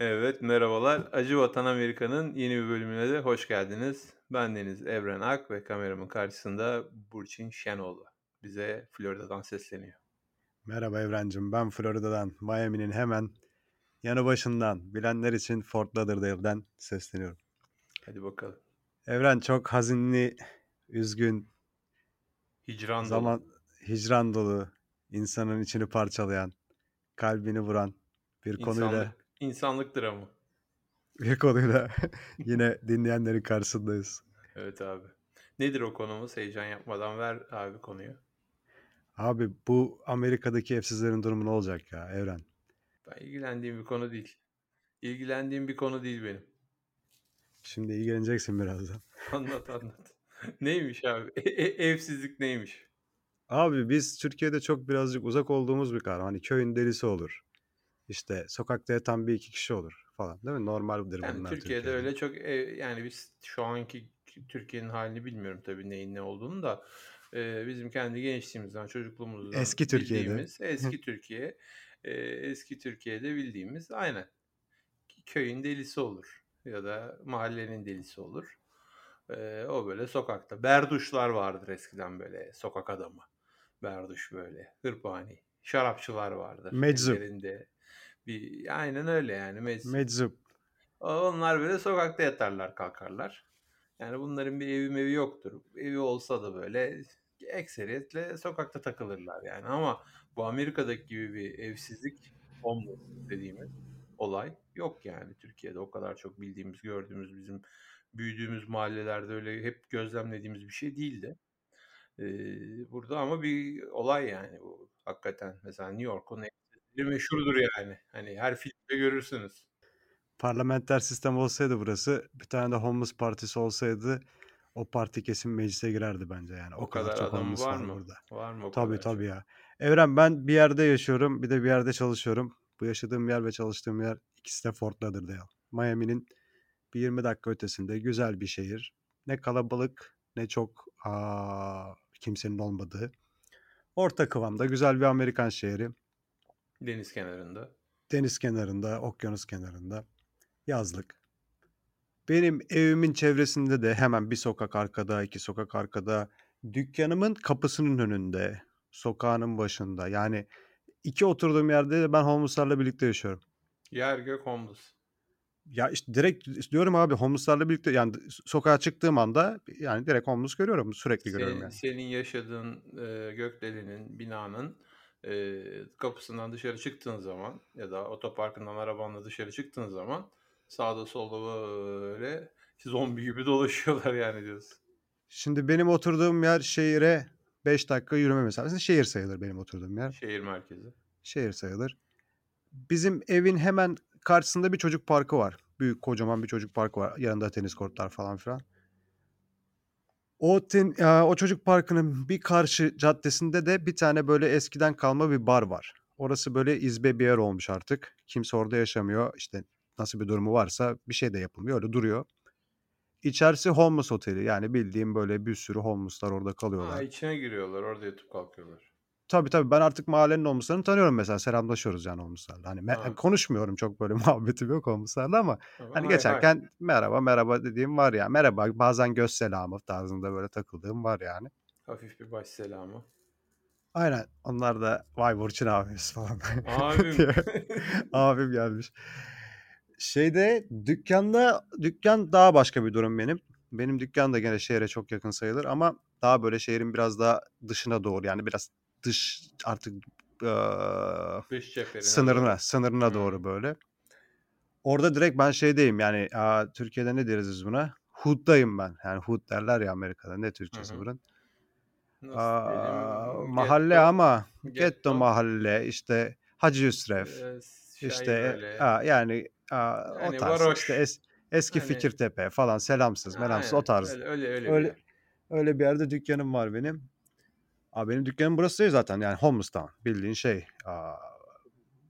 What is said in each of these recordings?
Evet, merhabalar. Acı Vatan Amerika'nın yeni bir bölümüne de hoş geldiniz. Ben Deniz Evren Ak ve kameramın karşısında Burçin Şenoğlu. Bize Florida'dan sesleniyor. Merhaba Evrencim, ben Florida'dan, Miami'nin hemen yanı başından, bilenler için Fort Lauderdale'den sesleniyorum. Hadi bakalım. Evren çok hazinli, üzgün, Hicran zaman dolu. hicran dolu, insanın içini parçalayan, kalbini vuran bir konuyla İnsanlık, dramı. bir konuyla yine dinleyenlerin karşısındayız. Evet abi. Nedir o konumuz? Heyecan yapmadan ver abi konuyu. Abi bu Amerika'daki evsizlerin durumu ne olacak ya Evren? Ben ilgilendiğim bir konu değil. İlgilendiğim bir konu değil benim. Şimdi ilgileneceksin birazdan. Anlat anlat. neymiş abi? E- e- evsizlik neymiş? Abi biz Türkiye'de çok birazcık uzak olduğumuz bir kavram. Hani köyün delisi olur. İşte sokakta yatan bir iki kişi olur falan değil mi? Normaldir Yani bunlar Türkiye'de Türkiye'de. öyle çok yani biz şu anki Türkiye'nin halini bilmiyorum tabii neyin ne olduğunu da e, bizim kendi gençliğimizden çocukluğumuzdan Eski Türkiye'de. eski Türkiye e, eski Türkiye'de bildiğimiz aynen köyün delisi olur ya da mahallenin delisi olur. E, o böyle sokakta berduşlar vardır eskiden böyle sokak adamı berduş böyle hırpani şarapçılar vardır Meczup. ellerinde bir aynen öyle yani meczup. Meczup. Onlar böyle sokakta yatarlar kalkarlar. Yani bunların bir evi mevi yoktur. Evi olsa da böyle ekseriyetle sokakta takılırlar yani. Ama bu Amerika'daki gibi bir evsizlik homeless dediğimiz olay yok yani Türkiye'de. O kadar çok bildiğimiz, gördüğümüz, bizim büyüdüğümüz mahallelerde öyle hep gözlemlediğimiz bir şey değildi. Ee, burada ama bir olay yani bu hakikaten. Mesela New York'un meşhurdur yani. Hani her filmde görürsünüz. Parlamenter sistem olsaydı burası bir tane de homeless partisi olsaydı o parti kesin meclise girerdi bence yani. O, O kadar, kadar çok homeless var var mı? burada. Var mı o Tabii kadar tabii çok? ya. Evren ben bir yerde yaşıyorum bir de bir yerde çalışıyorum. Bu yaşadığım yer ve çalıştığım yer ikisi de Fort Lauderdale. Miami'nin bir 20 dakika ötesinde güzel bir şehir. Ne kalabalık ne çok aa, kimsenin olmadığı. Orta kıvamda güzel bir Amerikan şehri. Deniz kenarında. Deniz kenarında, okyanus kenarında. Yazlık. Benim evimin çevresinde de hemen bir sokak arkada, iki sokak arkada, dükkanımın kapısının önünde, sokağının başında. Yani iki oturduğum yerde de ben homeless'larla birlikte yaşıyorum. Yer gök homeless. Ya işte direkt diyorum abi homeless'larla birlikte yani sokağa çıktığım anda yani direkt homeless görüyorum. Sürekli görüyorum Senin, yani. senin yaşadığın e, gökdelenin, binanın e, kapısından dışarı çıktığın zaman ya da otoparkından arabanla dışarı çıktığın zaman sağda solda böyle zombi gibi dolaşıyorlar yani diyorsun. Şimdi benim oturduğum yer şehire 5 dakika yürüme mesafesinde şehir sayılır benim oturduğum yer. Şehir merkezi. Şehir sayılır. Bizim evin hemen karşısında bir çocuk parkı var. Büyük kocaman bir çocuk parkı var. Yanında tenis kortlar falan filan. O, ten, e, o çocuk parkının bir karşı caddesinde de bir tane böyle eskiden kalma bir bar var. Orası böyle izbe bir yer olmuş artık. Kimse orada yaşamıyor. İşte nasıl bir durumu varsa bir şey de yapılmıyor. Öyle duruyor. İçerisi homeless oteli. Yani bildiğim böyle bir sürü homeless'lar orada Ha, kalıyorlar. içine giriyorlar orada yatıp kalkıyorlar. Tabii tabii ben artık mahallenin homeless'larını tanıyorum mesela. Selamlaşıyoruz yani homeless'larla. Hani me- konuşmuyorum çok böyle muhabbetim yok homeless'larla ama hani hay hay. geçerken merhaba merhaba dediğim var ya. Merhaba bazen göz selamı tarzında böyle takıldığım var yani. Hafif bir baş selamı. Aynen onlar da vay Burçin abimiz falan. Abim. Abim gelmiş. Şeyde dükkanda dükkan daha başka bir durum benim. Benim dükkan da gene şehre çok yakın sayılır ama daha böyle şehrin biraz daha dışına doğru yani biraz dış artık eee, Dış sınırına sınırına Hmm. doğru böyle. Orada direkt ben şeydeyim yani aa, Türkiye'de ne deriz biz buna? Hood'dayım ben. Yani hood derler ya Amerika'da. Ne Türkçesi Hı hı. bunun? Aa, diyelim? mahalle Getto, ama getto mahalle işte Hacı Yusref e, şey işte böyle. aa, yani aa, o Yani tarz varoş. işte es- eski Hani Fikirtepe falan selamsız melamsız o aynen tarz. öyle öyle öyle Öyle öyle bir yerde dükkanım var benim. Abi benim dükkanım burası değil zaten yani homeless town bildiğin şey. Aa,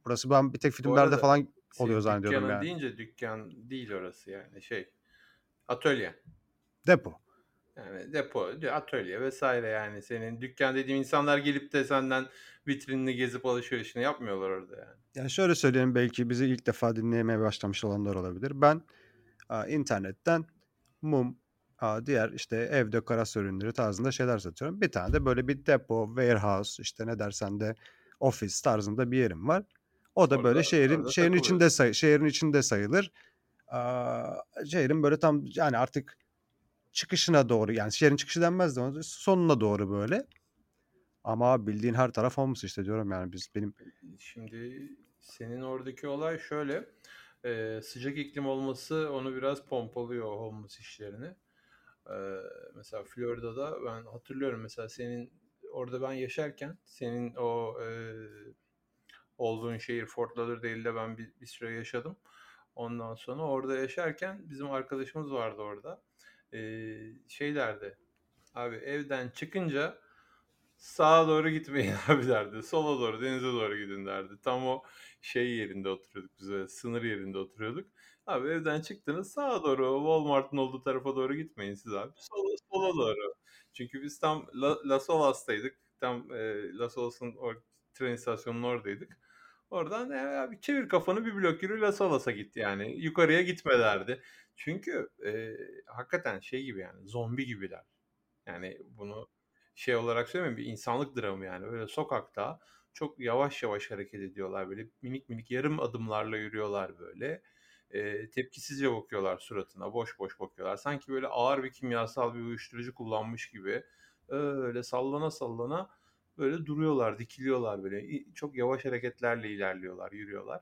burası ben bir tek filmlerde arada falan oluyor zannediyorum yani. deyince dükkan değil orası yani şey atölye. Depo. Yani depo, atölye vs. yani. Senin dükkân dediğin insanlar gelip de senden vitrinini gezip alışverişini yapmıyorlar orada yani. Yani şöyle söyleyeyim belki bizi ilk defa dinlemeye başlamış olanlar olabilir. Ben internetten mum, diğer işte ev dekorasyon ürünleri tarzında şeyler satıyorum. Bir tane de böyle bir depo, warehouse işte ne dersen de ofis tarzında bir yerim var. O da Orada, böyle şehrin şehrin içinde say şehrin içinde sayılır. Aa, şehrin böyle tam yani artık çıkışına doğru yani şehrin çıkışı denmez de sonuna doğru böyle. Ama bildiğin her taraf homeless işte diyorum yani biz benim Şimdi senin oradaki olay şöyle. eee, sıcak iklim olması onu biraz pompalıyor homeless işlerini. Eee, mesela Florida'da ben hatırlıyorum mesela senin orada ben yaşarken senin o eee, olduğun şehir Fort Lauderdale'de ben bir, bir süre yaşadım. Ondan sonra orada yaşarken bizim arkadaşımız vardı orada. Eee şey derdi. Abi evden çıkınca sağa doğru gitmeyin abi derdi. Sola doğru denize doğru gidin derdi. Tam o şey yerinde oturuyorduk biz sınır yerinde oturuyorduk. Abi evden çıktınız sağa doğru Walmart'ın olduğu tarafa doğru gitmeyin siz abi. Sola, sola doğru. Çünkü biz tam La, Las Olas'taydık. Tam e, Las Olas'ın o tren istasyonunun oradaydık. Oradan e, abi çevir kafanı bir blok yürü Las Olas'a git yani. Yukarıya gitme derdi. Çünkü e, hakikaten şey gibi yani zombi gibiler. Yani bunu şey olarak söylemiyorum bir insanlık dramı yani. Böyle sokakta çok yavaş yavaş hareket ediyorlar. Böyle minik minik yarım adımlarla yürüyorlar böyle. E, tepkisizce bakıyorlar suratına. Boş boş bakıyorlar. Sanki böyle ağır bir kimyasal bir uyuşturucu kullanmış gibi. Öyle sallana sallana böyle duruyorlar, dikiliyorlar böyle. Çok yavaş hareketlerle ilerliyorlar, yürüyorlar.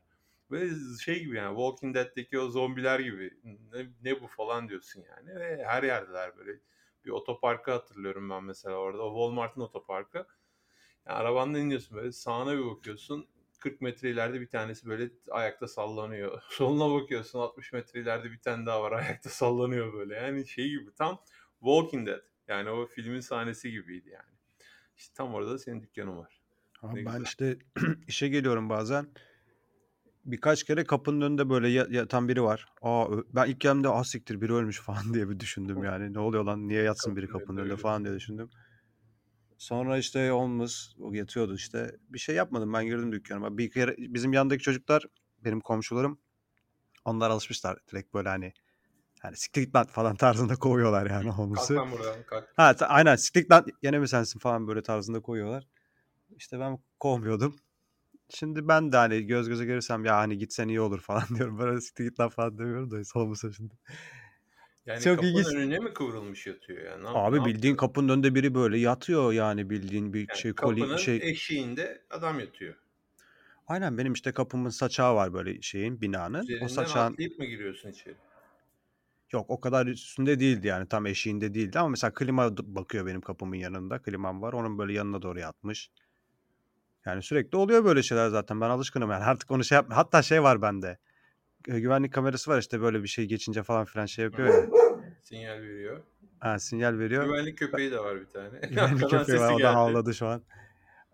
Böyle şey gibi yani Walking Dead'deki o zombiler gibi. Ne, ne bu falan diyorsun yani. Ve her yerdeler böyle bir otoparkı hatırlıyorum ben mesela orada. Walmart'ın otoparkı. Yani arabandan iniyorsun böyle sağına bir bakıyorsun. 40 metre ileride bir tanesi böyle ayakta sallanıyor. Soluna bakıyorsun 60 metre ileride bir tane daha var ayakta sallanıyor böyle. Yani şey gibi tam Walking Dead. Yani o filmin sahnesi gibiydi yani. İşte tam orada da senin dükkanın var. Ama Ne ben güzel. işte işe geliyorum bazen. Birkaç kere kapının önünde böyle ya- yatan biri var. Aa, ben ilk geldiğimde ah siktir biri ölmüş falan diye bir düşündüm yani. Ne oluyor lan niye yatsın biri Kapının önünde falan diye düşündüm. Sonra işte olmaz o yatıyordu işte. Bir şey yapmadım ben girdim dükkanıma. Bir kere bizim yandaki çocuklar benim komşularım onlar alışmışlar direkt böyle hani hani siktir git lan falan tarzında kovuyorlar yani Kalk homeless'ı. lan buradan kalk. Ha aynen siktir git lan yine mi sensin falan böyle tarzında koyuyorlar. İşte ben kovmuyordum. Şimdi ben de hani göz göze görürsem ya hani gitsen iyi olur falan diyorum. Böyle siktir git lan falan demiyorum da olmasa şimdi. Yani Çok kapının ilginç. önüne mi kıvrılmış yatıyor yani? Ne, yap- Abi ne bildiğin yapıyor? kapının önünde biri böyle yatıyor yani bildiğin bir Yani şey koli kapının şey. eşiğinde adam yatıyor. Aynen benim işte kapımın saçağı var böyle şeyin binanın. O Üzerinden saçağın atlayıp mı giriyorsun içeri? yok o kadar üstünde değildi yani tam eşiğinde değildi ama mesela klima d- bakıyor benim kapımın yanında. Klimam var. Onun böyle yanına doğru yatmış. Yani sürekli oluyor böyle şeyler zaten. Ben alışkınım yani. Artık onu şey yapma. Hatta şey var bende. E, Güvenlik kamerası var işte böyle bir şey geçince falan filan şey yapıyor ya. Sinyal veriyor. Ha, sinyal veriyor. Güvenlik köpeği de var bir tane. Güvenlik köpeği var. sesi O da havladı şu an.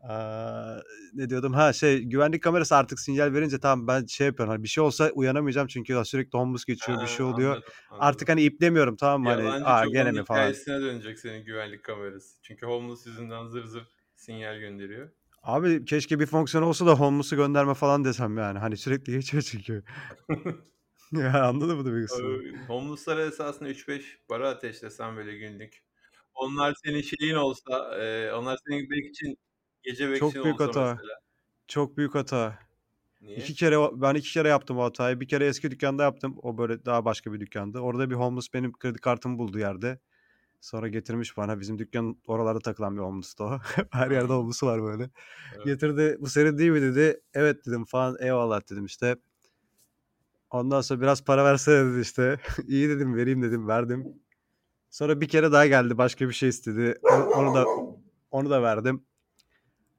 Aa, ne diyordum? Ha şey güvenlik kamerası artık sinyal verince tamam ben şey yapıyorum. Hani bir şey olsa uyanamayacağım çünkü sürekli homeless geçiyor bir Ha, şey oluyor. anladım, anladım. Artık hani iplemiyorum tamam mı? Hani aa gene mi falan. hikayesine dönecek senin güvenlik kamerası. Çünkü homeless yüzünden zır zır sinyal gönderiyor. Abi keşke bir fonksiyon olsa da homeless'ı gönderme falan desem yani. Hani sürekli geçiyor çünkü. ya anladın mı demek istedim? Ee, Homeless'lara esasında 3-5 para ateşlesen böyle günlük. Onlar senin şeyin olsa, e, onlar senin bek için, gece bekçin Çok büyük olsa hata. mesela. Çok büyük hata. Niye? İki kere ben iki kere yaptım o hatayı. Bir kere eski dükkanda yaptım. O böyle daha başka bir dükkanda. Orada bir homeless benim kredi kartımı buldu yerde. Sonra getirmiş bana. Bizim dükkan oralarda takılan bir homeless'tı o. Her yerde homeless var böyle. Evet. Getirdi. Bu senin değil mi dedi. Evet dedim falan. Eyvallah dedim işte. Ondan sonra biraz para versene dedi işte. İyi dedim vereyim dedim verdim. Sonra bir kere daha geldi başka bir şey istedi. Onu da onu da verdim.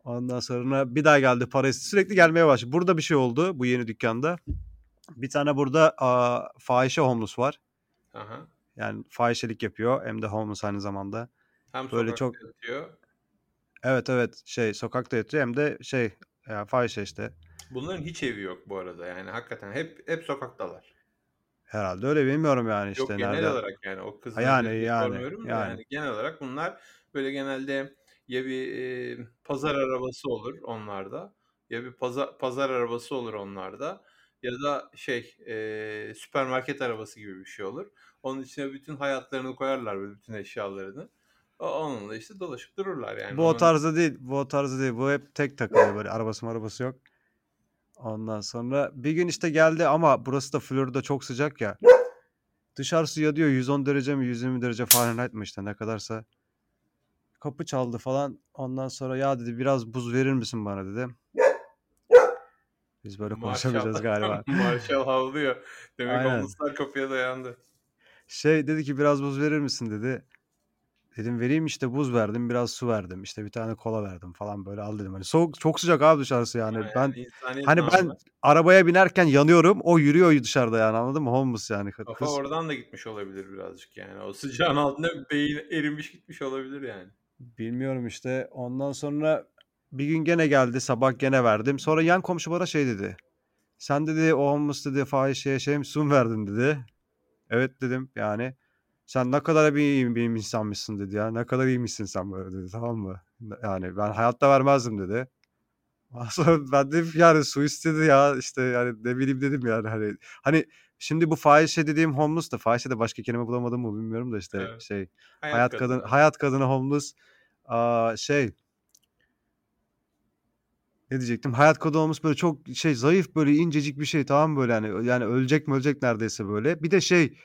Ondan sonra bir daha geldi para istedi. Sürekli gelmeye başladı. Burada bir şey oldu bu yeni dükkanda. Bir tane burada aa, fahişe homeless var. Aha. Yani fahişelik yapıyor. Hem de homeless aynı zamanda. Hem Böyle sokakta çok yatıyor. evet evet şey sokakta yatıyor hem de şey ya, fahişe işte. Bunların hiç evi yok bu arada yani hakikaten hep hep sokaktalar. Herhalde öyle bilmiyorum yani işte Yok genel nerede. olarak yani o kızın yani özelinde yani yani. yani genel olarak bunlar böyle genelde ya bir, eee, pazar arabası olur onlarda ya bir paza pazar arabası olur onlarda ya da şey, eee, süpermarket arabası gibi bir şey olur. Onun içine bütün hayatlarını koyarlar böyle bütün eşyalarını. O onunla işte dolaşıp dururlar yani. Bu o tarzda değil. Bu o tarzda değil. Bu hep tek takılıyor böyle arabası marabası yok. Ondan sonra bir gün işte geldi ama burası da Florida çok sıcak ya. Dışarısı ya diyor 110 derece mi 120 derece Fahrenheit mi işte ne kadarsa. Kapı çaldı falan. Ondan sonra ya dedi biraz buz verir misin bana dedi. Biz böyle konuşamayacağız galiba. Marshall havlıyor. Demek Aynen. homeless'lar kapıya dayandı. Şey dedi ki biraz buz verir misin dedi. Dedim vereyim işte buz verdim biraz su verdim işte bir tane kola verdim falan böyle al dedim. Hani soğuk çok sıcak abi dışarısı yani. Yani Ben insaniyet hani ben namına. arabaya binerken yanıyorum o yürüyor dışarıda yani anladın mı? Homeless yani kı- Kafa kız. oradan da gitmiş olabilir birazcık yani. O sıcağın altında beyin erimiş gitmiş olabilir yani. Bilmiyorum işte ondan sonra bir gün gene geldi sabah gene verdim. Sonra yan komşu bana şey dedi. Sen dedi o homeless dedi fahişeye şey mi su mu verdin dedi. Evet dedim yani. Sen ne kadar bir iyi bir insanmışsın dedi ya. Ne kadar iyiymişsin sen böyle dedi tamam mı? Yani ben hayatta vermezdim dedi. Sonra ben ki yani su istedi ya işte yani ne bileyim dedim yani hani hani şimdi bu fahişe dediğim homeless da fahişe de başka kelime bulamadım mı bilmiyorum da işte Evet. şey Hayat hayat kadın kadını. hayat kadını homeless aa, şey ne diyecektim hayat kadını homeless böyle çok şey zayıf böyle incecik bir şey tamam böyle yani yani ölecek mi ölecek neredeyse böyle bir de şey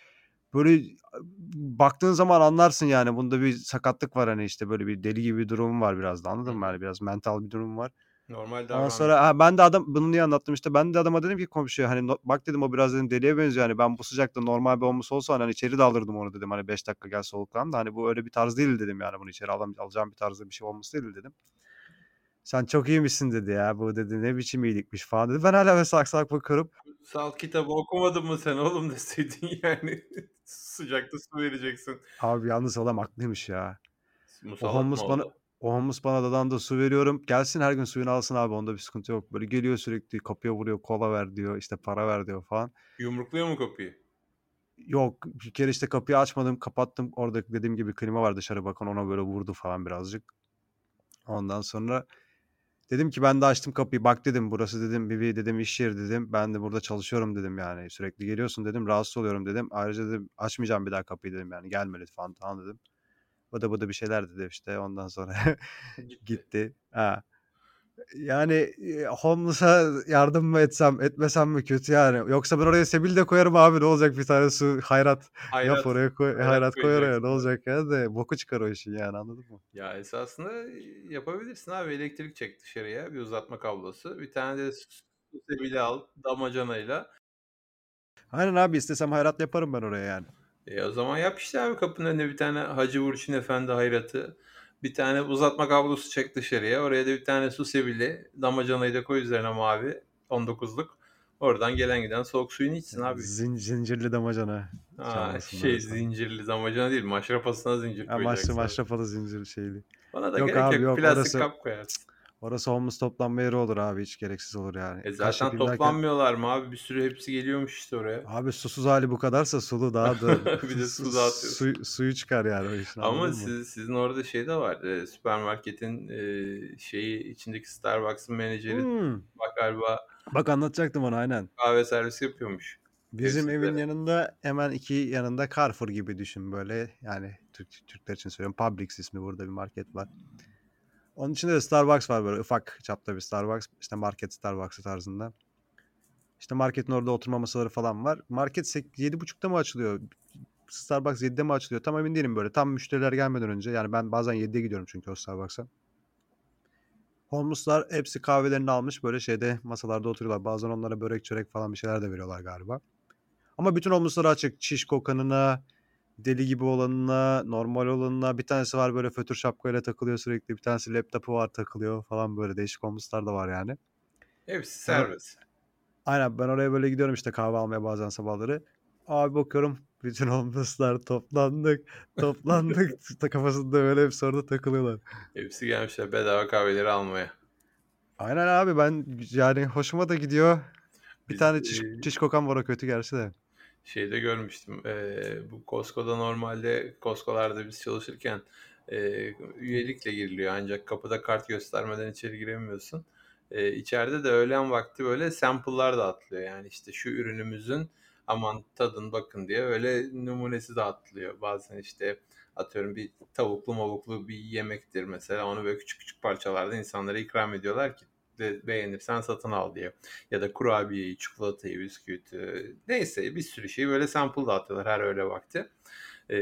böyle baktığın zaman anlarsın yani bunda bir sakatlık var hani işte böyle bir deli gibi bir durum var biraz da anladın mı? Yani biraz mental bir durum var. Normal Ondan davranmıyor. sonra ha, ben de adam bunu niye anlattım işte ben de adama dedim ki komşuya hani no- bak dedim o biraz dedim deliye benziyor hani ben bu sıcakta normal bir olmuş olsa hani içeri de alırdım onu dedim hani 5 dakika gel soluklan da hani bu öyle bir tarz değil dedim yani bunu içeri alam alacağım bir tarzda bir şey olması değil dedim. Sen çok iyiymişsin dedi ya bu dedi ne biçim iyilikmiş falan dedi. Ben hala ve sak sak bakıyorum. Salt kitabı okumadın mı sen oğlum deseydin yani. Sıcakta su vereceksin. Abi yalnız adam haklıymış ya. O Musallat mı homeless bana o homeless bana dadan da su veriyorum. Gelsin her gün suyunu alsın abi onda bir sıkıntı yok. Böyle geliyor sürekli kapıya vuruyor kola ver diyor işte para ver diyor falan. Yumrukluyor mu kapıyı? Yok bir kere işte kapıyı açmadım kapattım. Orada dediğim gibi klima var dışarı bakan ona böyle vurdu falan birazcık. Ondan sonra dedim ki ben de açtım kapıyı bak dedim burası dedim bir, bir dedim iş yeri dedim. Ben de burada çalışıyorum dedim yani sürekli geliyorsun dedim rahatsız oluyorum dedim. Ayrıca dedim açmayacağım bir daha kapıyı dedim yani gelme lütfen falan dedim. Bıda bıda bir şeyler dedi işte ondan sonra Gitti. gitti. Ha. Yani e, homeless'a yardım mı etsem etmesem mi kötü yani. Yoksa ben oraya sebil de koyarım abi ne olacak bir tane su hayrat yap Hayrat. oraya koy Hayrat hayrat koy oraya ne olacak ya de boku çıkar o işin yani anladın mı? Ya esasında yapabilirsin abi. Elektrik çek dışarıya. Bir uzatma kablosu. Bir tane de sebili al damacanayla. Aynen abi istesem hayrat yaparım ben oraya yani. E o zaman yap işte abi kapının önüne bir tane Hacı Burçin Efendi hayratı. Bir tane uzatma kablosu çek dışarıya. Oraya da bir tane su sebili. Damacanayı da koy üzerine mavi. 19'luk. Oradan gelen giden soğuk suyunu içsin abi. Zin, zincirli damacana çalmasın şey sana. zincirli damacana değil. Maşrapasına zincir Ha, maşra, koyacaksın. abi. maşrapalı zincir şeyli. Bana da Yok gerek abi yok. yok Plastik orası kap koyarsın. Orası homeless toplanma yeri olur abi hiç gereksiz olur yani. E zaten derken toplanmıyorlar mı abi? Bir sürü hepsi geliyormuş işte oraya. abi susuz hali bu kadarsa sulu daha da Bir de su, su suyu çıkar yani o işin Ama mı? siz, sizin orada şey de var. e, süpermarketin e, şeyi içindeki Starbucks'ın menajeri Hmm. bak galiba Bak anlatacaktım onu aynen. kahve servisi yapıyormuş. Bizim evin Evsizlere. yanında hemen iki yanında Carrefour gibi düşün böyle. Yani Türk, Türkler için söylüyorum. Publix ismi burada bir market var. Onun içinde de Starbucks var böyle ufak çapta bir Starbucks. İşte market Starbucks'ı tarzında. İşte marketin orada oturma masaları falan var. Market sek- 7.30'da mı açılıyor? Starbucks 7'de mi açılıyor? Tam emin değilim böyle. Tam müşteriler gelmeden önce. Yani ben bazen 7'de gidiyorum çünkü o Starbucks'a. Homeless'lar hepsi kahvelerini almış böyle şeyde masalarda oturuyorlar. Bazen onlara börek çörek falan bir şeyler de veriyorlar galiba. Ama bütün homeless'lara açık. Çiş kokanına, deli gibi olanına, normal olanına. Bir tanesi var böyle fötür şapkayla takılıyor sürekli. Bir tanesi laptopu var takılıyor falan böyle değişik homeless'lar da var yani. Hepsi serbest. aynen ben oraya böyle gidiyorum işte kahve almaya bazen sabahları. Abi bakıyorum bütün homeless'lar toplandık, toplandık. Kafasında böyle hepsi orada takılıyorlar. Hepsi gelmişler bedava kahveleri almaya. Aynen abi ben yani hoşuma da gidiyor. Bir Biz tane çiş, çiş kokan var o kötü gerçi de. Şeyde görmüştüm. Eee, bu Costco'da normalde Costco'larda biz çalışırken eee, üyelikle giriliyor ancak kapıda kart göstermeden içeri giremiyorsun. Eee, içeride de öğlen vakti böyle sample'lar dağıtılıyor. Yani işte şu ürünümüzün aman tadın bakın diye öyle numunesi dağıtılıyor. Bazen işte atıyorum bir tavuklu mavuklu bir yemektir mesela onu böyle küçük küçük parçalarda insanlara ikram ediyorlar ki de beğenirsen satın al diye. Ya da kurabiyeyi, çikolatayı, bisküviti neyse bir sürü şeyi böyle sample dağıtıyorlar her öğle vakti. Ee,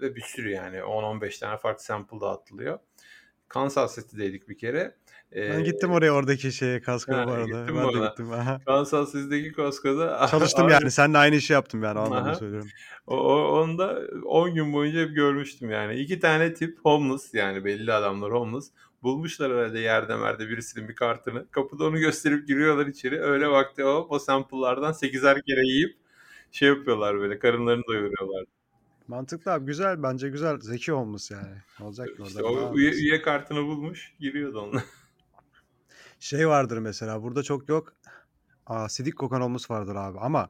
ve bir sürü yani 10-15 tane farklı sample dağıtılıyor. Kansas City'deydik bir kere. Ee, ben gittim oraya oradaki şeye Costco'ya bu arada. Ben orada. de gittim. Aha. Kansas City'deki Costco'da. Çalıştım abi, yani. Seninle aynı işi yaptım yani. Anlamda söylüyorum. O, o, onu da 10 gün boyunca hep görmüştüm yani. İki tane tip homeless yani belli adamlar homeless. Bulmuşlar herhalde yerde merde birisinin bir kartını. Kapıda onu gösterip giriyorlar içeri. Öyle vakti o, o sample'lardan 8'er kere yiyip şey yapıyorlar böyle karınlarını doyuruyorlar. Mantıklı abi güzel bence güzel zeki olmuş yani. Olacak işte orada? O üye, üye kartını bulmuş giriyordu onunla. Şey vardır mesela burada çok yok. Aa, sidik kokan olmuş vardır abi ama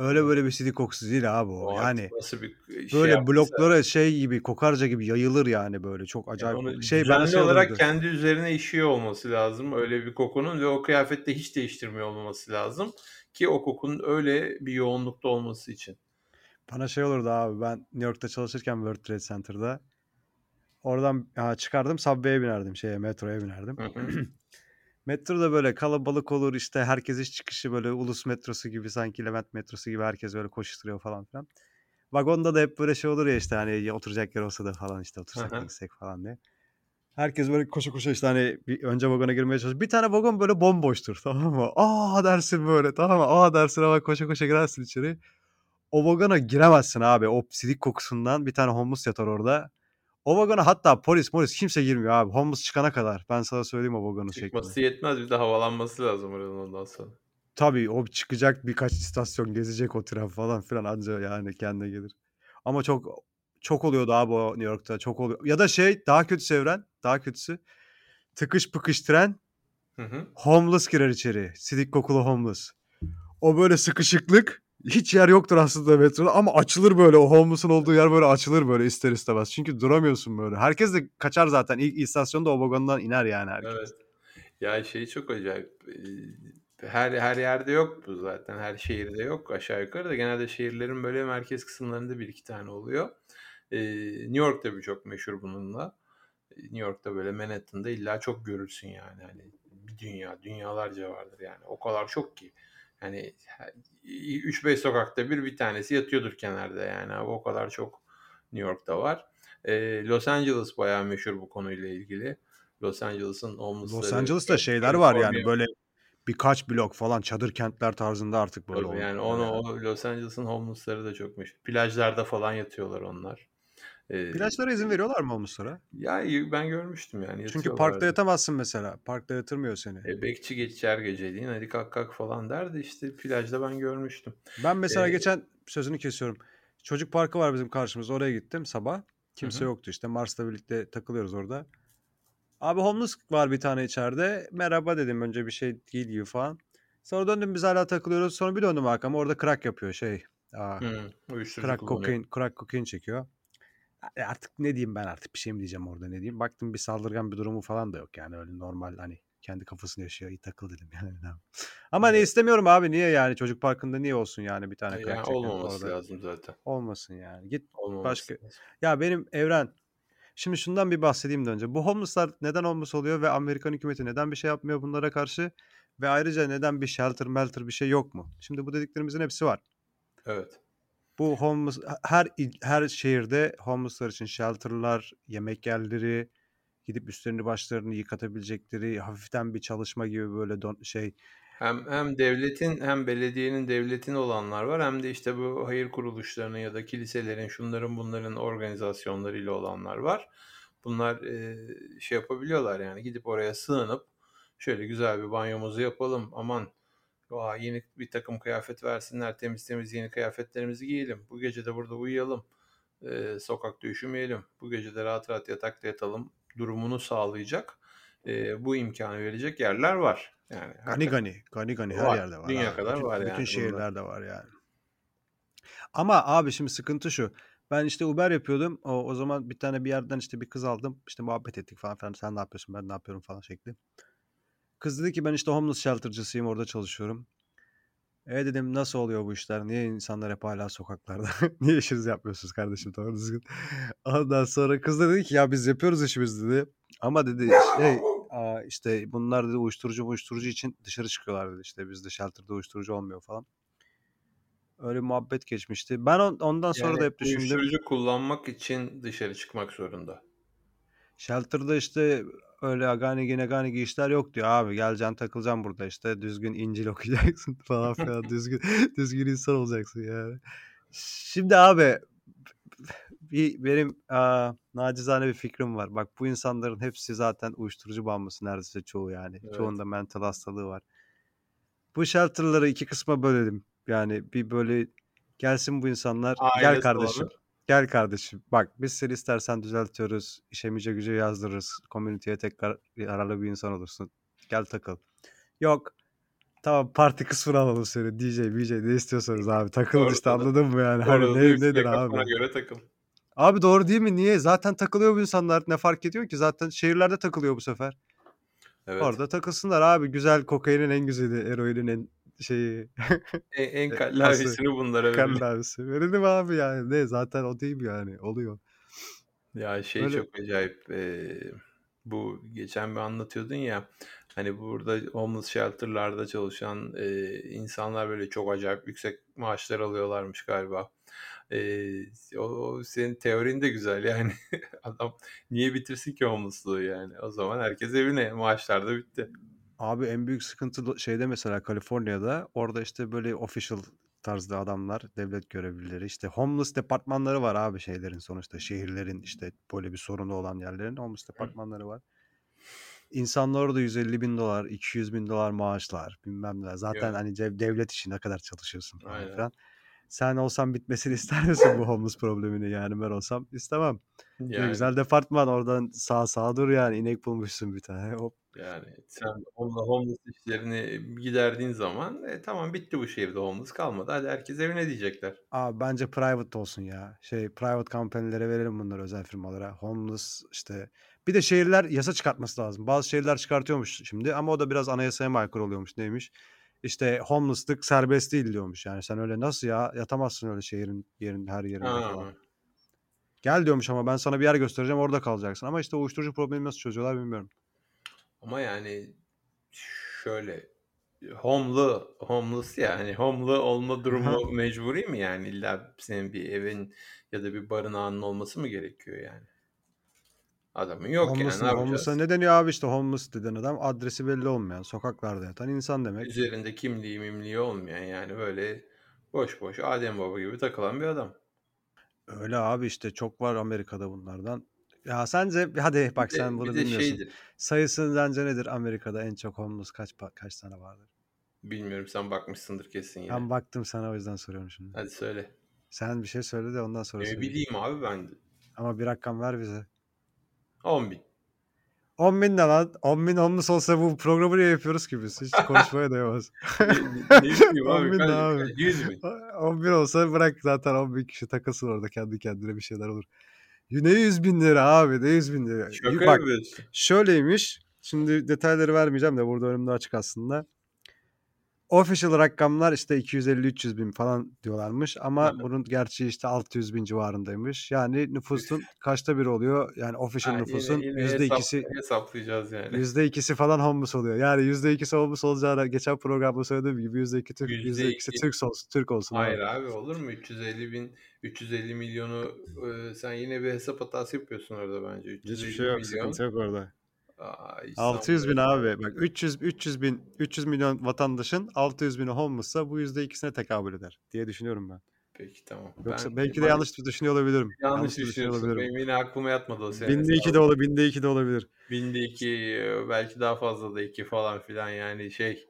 öyle böyle bir sidik kokusu değil abi o. O yani nasıl bir şey böyle bloklara şey gibi kokarca gibi yayılır yani böyle çok Yani acayip. onu şey ben şey olarak olurdu. kendi üzerine işiyor olması lazım öyle bir kokunun ve o kıyafette hiç değiştirmiyor olmaması lazım ki o kokunun öyle bir yoğunlukta olması için. Bana şey olurdu abi ben New York'ta çalışırken World Trade Center'da oradan ha, çıkardım subway'e binerdim şeye metroya binerdim. Hı. Metroda böyle kalabalık olur işte herkes iş çıkışı böyle ulus metrosu gibi sanki Levent metrosu gibi herkes böyle koşturuyor falan filan. Vagonda da hep böyle şey olur ya işte hani oturacak yer olsa da falan işte otursak da hı. gitsek falan diye. Herkes böyle koşu koşu işte hani bir önce vagona girmeye çalışıyor. Bir tane vagon böyle bomboştur tamam mı? Aa dersin böyle tamam mı? Aa dersin ama koşa koşa girersin içeri. O vagona giremezsin abi. O sidik kokusundan bir tane homeless yatar orada. O vagona hatta polis polis kimse girmiyor abi. Homeless çıkana kadar. Ben sana söyleyeyim o vagonun şeklini. Çıkması yetmez bir de havalanması lazım oranın ondan sonra. Tabii o çıkacak birkaç istasyon gezecek o tren falan filan anca yani kendine gelir. Ama çok çok oluyordu abi o New York'ta çok oluyor. Ya da şey daha kötüsü evren daha kötüsü. Tıkış pıkış tren Hı hı. homeless girer içeri. Sidik kokulu homeless. O böyle sıkışıklık hiç yer yoktur aslında metroda ama açılır böyle o homeless'ın olduğu yer böyle açılır böyle ister istemez. Çünkü duramıyorsun böyle. Herkes de kaçar zaten. İlk istasyonda o iner yani herkes. Evet. Ya şey çok acayip. Her her yerde yok bu zaten. Her şehirde yok aşağı yukarı da genelde şehirlerin böyle merkez kısımlarında bir iki tane oluyor. New York tabii çok meşhur bununla. New York'ta böyle Manhattan'da illa çok görürsün yani. Hani bir dünya, dünyalarca vardır yani. O kadar çok ki. Yani 3-5 sokakta bir bir tanesi yatıyordur kenarda yani. O kadar çok New York'ta var. Ee, Los Angeles bayağı meşhur bu konuyla ilgili. Los Angeles'ın homeless'ları. Los Angeles'ta şeyler var yani böyle birkaç blok falan çadır kentler tarzında artık böyle. Tabii yani onu o Los Angeles'ın homeless'ları da çok meşhur. Plajlarda falan yatıyorlar onlar. Ee, Plajlara izin veriyorlar mı homeless'lara? Ya ben görmüştüm yani. Çünkü parkta yatamazsın mesela. Parkta yatırmıyor seni. E, bekçi geçer geceliğin hadi kalk kalk falan derdi işte plajda ben görmüştüm. Ben mesela ee, geçen sözünü kesiyorum. Çocuk parkı var bizim karşımızda oraya gittim sabah. Kimse hı. yoktu işte Mars'la birlikte takılıyoruz orada. Abi homeless var bir tane içeride. Merhaba dedim önce bir şey değil gibi falan. Sonra döndüm biz hala takılıyoruz. Sonra bir döndüm arkama orada crack yapıyor şey. Aa, hmm, crack kokain, crack kokain çekiyor. Artık ne diyeyim ben artık bir şey mi diyeceğim orada ne diyeyim. Baktım bir saldırgan bir durumu falan da yok yani öyle normal hani kendi kafasını yaşıyor. İyi takıl dedim yani. Ama evet. ne istemiyorum abi niye yani çocuk parkında niye olsun yani bir tane yani olmaması orada. lazım zaten. Olmasın yani. Git olmaması başka. Lazım. Ya benim evren Şimdi şundan bir bahsedeyim de önce. Bu homeless'lar neden homeless oluyor ve Amerikan hükümeti neden bir şey yapmıyor bunlara karşı? Ve ayrıca neden bir shelter melter bir şey yok mu? Şimdi bu dediklerimizin hepsi var. Evet. Bu homeless her her şehirde homeless'lar için shelter'lar, yemek yerleri, gidip üstlerini başlarını yıkatabilecekleri hafiften bir çalışma gibi böyle don, şey hem hem devletin hem belediyenin devletin olanlar var hem de işte bu hayır kuruluşlarının ya da kiliselerin şunların bunların organizasyonlarıyla olanlar var. Bunlar e, şey yapabiliyorlar yani gidip oraya sığınıp şöyle güzel bir banyomuzu yapalım aman Aa, yeni bir takım kıyafet versinler temiz temiz yeni kıyafetlerimizi giyelim bu gece de burada uyuyalım e, sokakta üşümeyelim bu gece de rahat rahat yatakta yatalım durumunu sağlayacak e, bu imkanı verecek yerler var. Yani gani gani, gani gani her var. yerde var. Dünya abi. kadar bütün, var bütün yani. şehirlerde var yani. Ama abi şimdi sıkıntı şu. Ben işte Uber yapıyordum. O, o zaman bir tane bir yerden işte bir kız aldım. İşte muhabbet ettik falan filan. Sen ne yapıyorsun ben ne yapıyorum falan şekli. Kız dedi ki ben işte homeless shelter'cısıyım orada çalışıyorum. E dedim nasıl oluyor bu işler? Niye insanlar hep hala sokaklarda? Niye işinizi yapmıyorsunuz kardeşim doğru düzgün? Ondan sonra kız da dedi ki ya biz yapıyoruz işimizi dedi. Ama dedi şey işte bunlar dedi uyuşturucu uyuşturucu için dışarı çıkıyorlar dedi. İşte bizde shelter'da uyuşturucu olmuyor falan. Öyle muhabbet geçmişti. Ben on- ondan sonra Yani da hep düşündüm. uyuşturucu kullanmak için dışarı çıkmak zorunda. Shelter'da işte öyle aganigi neganigi işler yok diyor abi. Geleceksin takılacaksın burada işte düzgün İncil okuyacaksın falan filan düzgün düzgün insan olacaksın yani. Şimdi abi bir benim aa, nacizane bir fikrim var. Bak bu insanların hepsi zaten uyuşturucu bağımlısı neredeyse çoğu yani. Evet. Çoğunda mental hastalığı var. Bu shelter'ları iki kısma bölelim. Yani bir böyle gelsin bu insanlar. Gel Ailesi kardeşim. olanı. Gel kardeşim. Bak biz seni istersen düzeltiyoruz. İşemice güce yazdırırız. Komüniteye tekrar yararlı bir insan olursun. Gel takıl. Yok. Tamam parti kısmını alalım seni. DJ, DJ ne istiyorsanız abi. Takılın Doğru, işte doğru. anladın mı yani? Hani Orada ne, üstüne nedir abi? göre takıl. Abi doğru değil mi? Niye? Zaten takılıyor bu insanlar. Ne fark ediyor ki? Zaten şehirlerde takılıyor bu sefer. Evet. Orada takılsınlar abi. Güzel kokainin en güzeli. Eroinin en şeyi. En, en E, kallavisini bunlara verelim. Kallabisi. Verelim abi yani. Ne? Zaten o değil yani? Oluyor. Ya şey Böyle- çok acayip. eee, bu geçen bir anlatıyordun ya. Hani burada homeless shelter'larda çalışan eee, insanlar böyle çok acayip yüksek maaşlar alıyorlarmış galiba. Eee, o, o senin teorin de güzel yani. Adam niye bitirsin ki homeless'lığı yani? O zaman herkes evine. Maaşlar da bitti. Abi en büyük sıkıntı şeyde mesela Kaliforniya'da orada işte böyle official tarzda adamlar, devlet görevlileri işte homeless departmanları var abi şeylerin sonuçta şehirlerin işte böyle bir sorunu olan yerlerin homeless departmanları var. İnsanlar orada 150 bin dolar, 200 bin dolar maaşlar bilmem ne. Zaten Evet. hani cev- devlet için ne kadar çalışıyorsun falan Aynen. filan. Sen olsan bitmesini ister misin bu homeless problemini yani ben olsam istemem. Ne Yani, güzel departman oradan sağ sağa dur yani inek bulmuşsun bir tane hop yani sen homeless, homeless işlerini giderdiğin zaman e, tamam bitti bu şehirde homeless kalmadı. Hadi herkes evine diyecekler. Abi bence private olsun ya. Şey private company'lere verelim bunları özel firmalara. Homeless işte. Bir de şehirler yasa çıkartması lazım. Bazı şehirler çıkartıyormuş şimdi ama o da biraz anayasaya aykırı oluyormuş. Neymiş? İşte homeless'lık serbest değil diyormuş. Yani sen öyle nasıl ya yatamazsın öyle şehrin yerin her yerinde Ha. falan. Gel diyormuş ama ben sana bir yer göstereceğim orada kalacaksın. Ama işte uyuşturucu problemi nasıl çözüyorlar bilmiyorum. Ama yani şöyle homely, homeless ya hani homely olma durumu mecburi mi yani illa senin bir evin ya da bir barınağının olması mı gerekiyor yani? Adamın yok yani Homeless'ın- ne yapacağız? homeless'a ne deniyor abi işte homeless deden adam adresi belli olmayan sokaklarda yatan insan demek. Üzerinde kimliği mimliği olmayan yani böyle boş boş Adem Baba gibi takılan bir adam. Öyle abi işte çok var Amerika'da bunlardan. Ya sence hadi bak Bir de- sen bunu bir de bilmiyorsun. şeydir. Sayısı sence nedir Amerika'da en çok homeless kaç kaç tane vardır? Bilmiyorum sen bakmışsındır kesin yine. Ben baktım sana o yüzden soruyorum şimdi. Hadi söyle. Sen bir şey söyle de ondan sonra Ne söyleyeyim. bileyim abi ben de. Ama bir rakam ver bize. 10 bin. 10 bin ne lan? 10 bin homeless olsa bu programı niye yapıyoruz ki biz? Hiç konuşmaya değmez. ne, ne bileyim 10 abi. bin ne abi? kaç- 100 bin. 10 bin olsa bırak zaten 10 bin kişi takılsın orada kendi kendine bir şeyler olur. Ne 100 bin lira abi ne 100 bin lira. Şaka Bak yapıyorsun. Şöyleymiş. Şimdi detayları vermeyeceğim de burada önümde açık aslında. Official rakamlar işte 250-300 bin falan diyorlarmış ama hı. bunun gerçeği işte 600 bin civarındaymış. Yani nüfusun kaçta bir oluyor? Yani official Ha, nüfusun yine, yine yüzde ikisi hesaplayacağız yani. yüzde ikisi falan homeless oluyor. Yani yüzde ikisi homeless olacağına geçen programda söylediğim gibi yüzde iki Türk, Yüzde ikisi iki- Türk olsun, Türk olsun. abi. Hayır abi olur mu? 350 bin, 350 milyonu e, sen yine bir hesap hatası yapıyorsun orada bence. 350 milyon. yok orada. Aa, hiç 600 bin abi. Bak 300 300 bin 300 milyon vatandaşın 600 bini homeless'sa bu yüzde ikisine tekabül eder diye düşünüyorum ben. Peki tamam. Yoksa Ben- belki de yanlış düşünüyor olabilirim. yanlış da düşünüyorsun. Benim yine aklıma yatmadı o senin Binde iki de olur, binde iki de olabilir. Binde iki, belki daha fazla da iki falan filan yani şey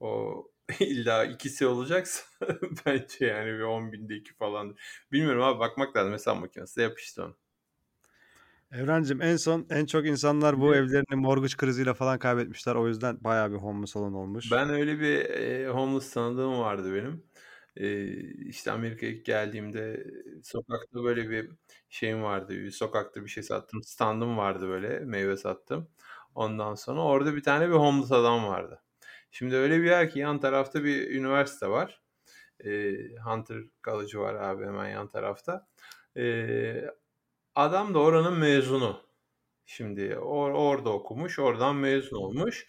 o illa ikisi olacaksa bence yani bir 10 binde iki falan. Bilmiyorum abi bakmak lazım. Hesap makinesi yap işte onu. Evrencim en son en çok insanlar bu evlerini mortgage kriziyle falan kaybetmişler. O yüzden bayağı bir homeless olan olmuş. Ben öyle bir e, homeless tanıdığım vardı benim. Eee, işte, Amerika'ya ilk geldiğimde sokakta böyle bir şeyim vardı, bir sokakta bir şey sattığım standım vardı böyle, meyve sattığım. Ondan sonra orada bir tane bir homeless adam vardı. Şimdi öyle bir yer ki yan tarafta bir üniversite var. Eee, Hunter College'ı var abi hemen yan tarafta. Eee, adam da oranın mezunu. Şimdi or orada okumuş, oradan mezun olmuş.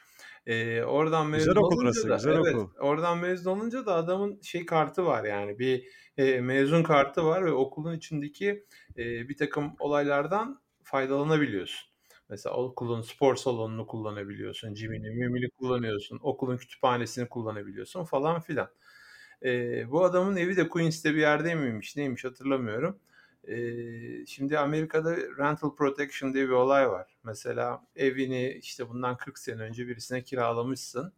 Eee, oradan Güzel mezun okul olunca orası, da güzel Evet, okul. oradan mezun olunca da adamın şey kartı var yani bir, eee, mezun kartı var ve okulun içindeki, eee, birtakım olaylardan faydalanabiliyorsun. Mesela okulun spor salonunu kullanabiliyorsun, gym'ini mimini kullanıyorsun, okulun kütüphanesini kullanabiliyorsun falan filan. Eee, bu adamın evi de Queens'te bir yerde miymiş, neymiş hatırlamıyorum. Şimdi Amerika'da rental protection diye bir olay var. Mesela evini, işte, bundan 40 sene önce birisine kiralamışsın.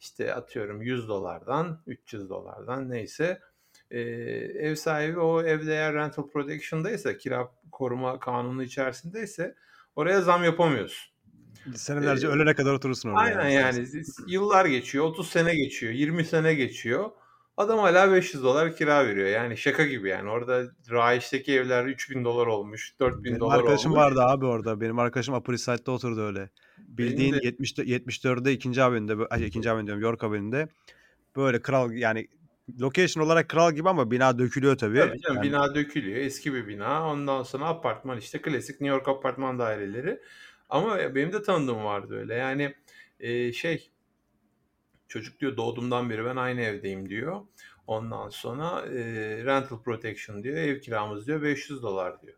İşte, atıyorum $100'dan, $300'dan neyse. Eee, ev sahibi o evde eğer rental protection'daysa, kira koruma kanunu içerisindeyse oraya zam yapamıyorsun. Senelerce Eee ölene kadar oturursun orada Aynen yani yani. yıllar geçiyor, 30 sene geçiyor, 20 sene geçiyor. Adam hâlâ $500 kira veriyor. Yani şaka gibi yani. Orada rahişteki evler $3000 olmuş, $4000 Benim arkadaşım olmuş. vardı abi orada. Benim arkadaşım Upper East Side'da oturdu öyle. Benim Bildiğin de 70 74'de 2. Avenue'de bö ay 2. Avenue diyorum York Avenue'de böyle kral yani location olarak kral gibi ama bina dökülüyor tabii. Tabii canım, Yani bina dökülüyor. Eski bir bina. Ondan sonra apartman, işte, klasik New York apartman daireleri. Ama, benim de tanıdığım vardı öyle. Yani, eee, şey çocuk diyor doğduğumdan beri ben aynı evdeyim diyor. Ondan sonra, eee, rental protection diyor, ev kiramız diyor $500 diyor.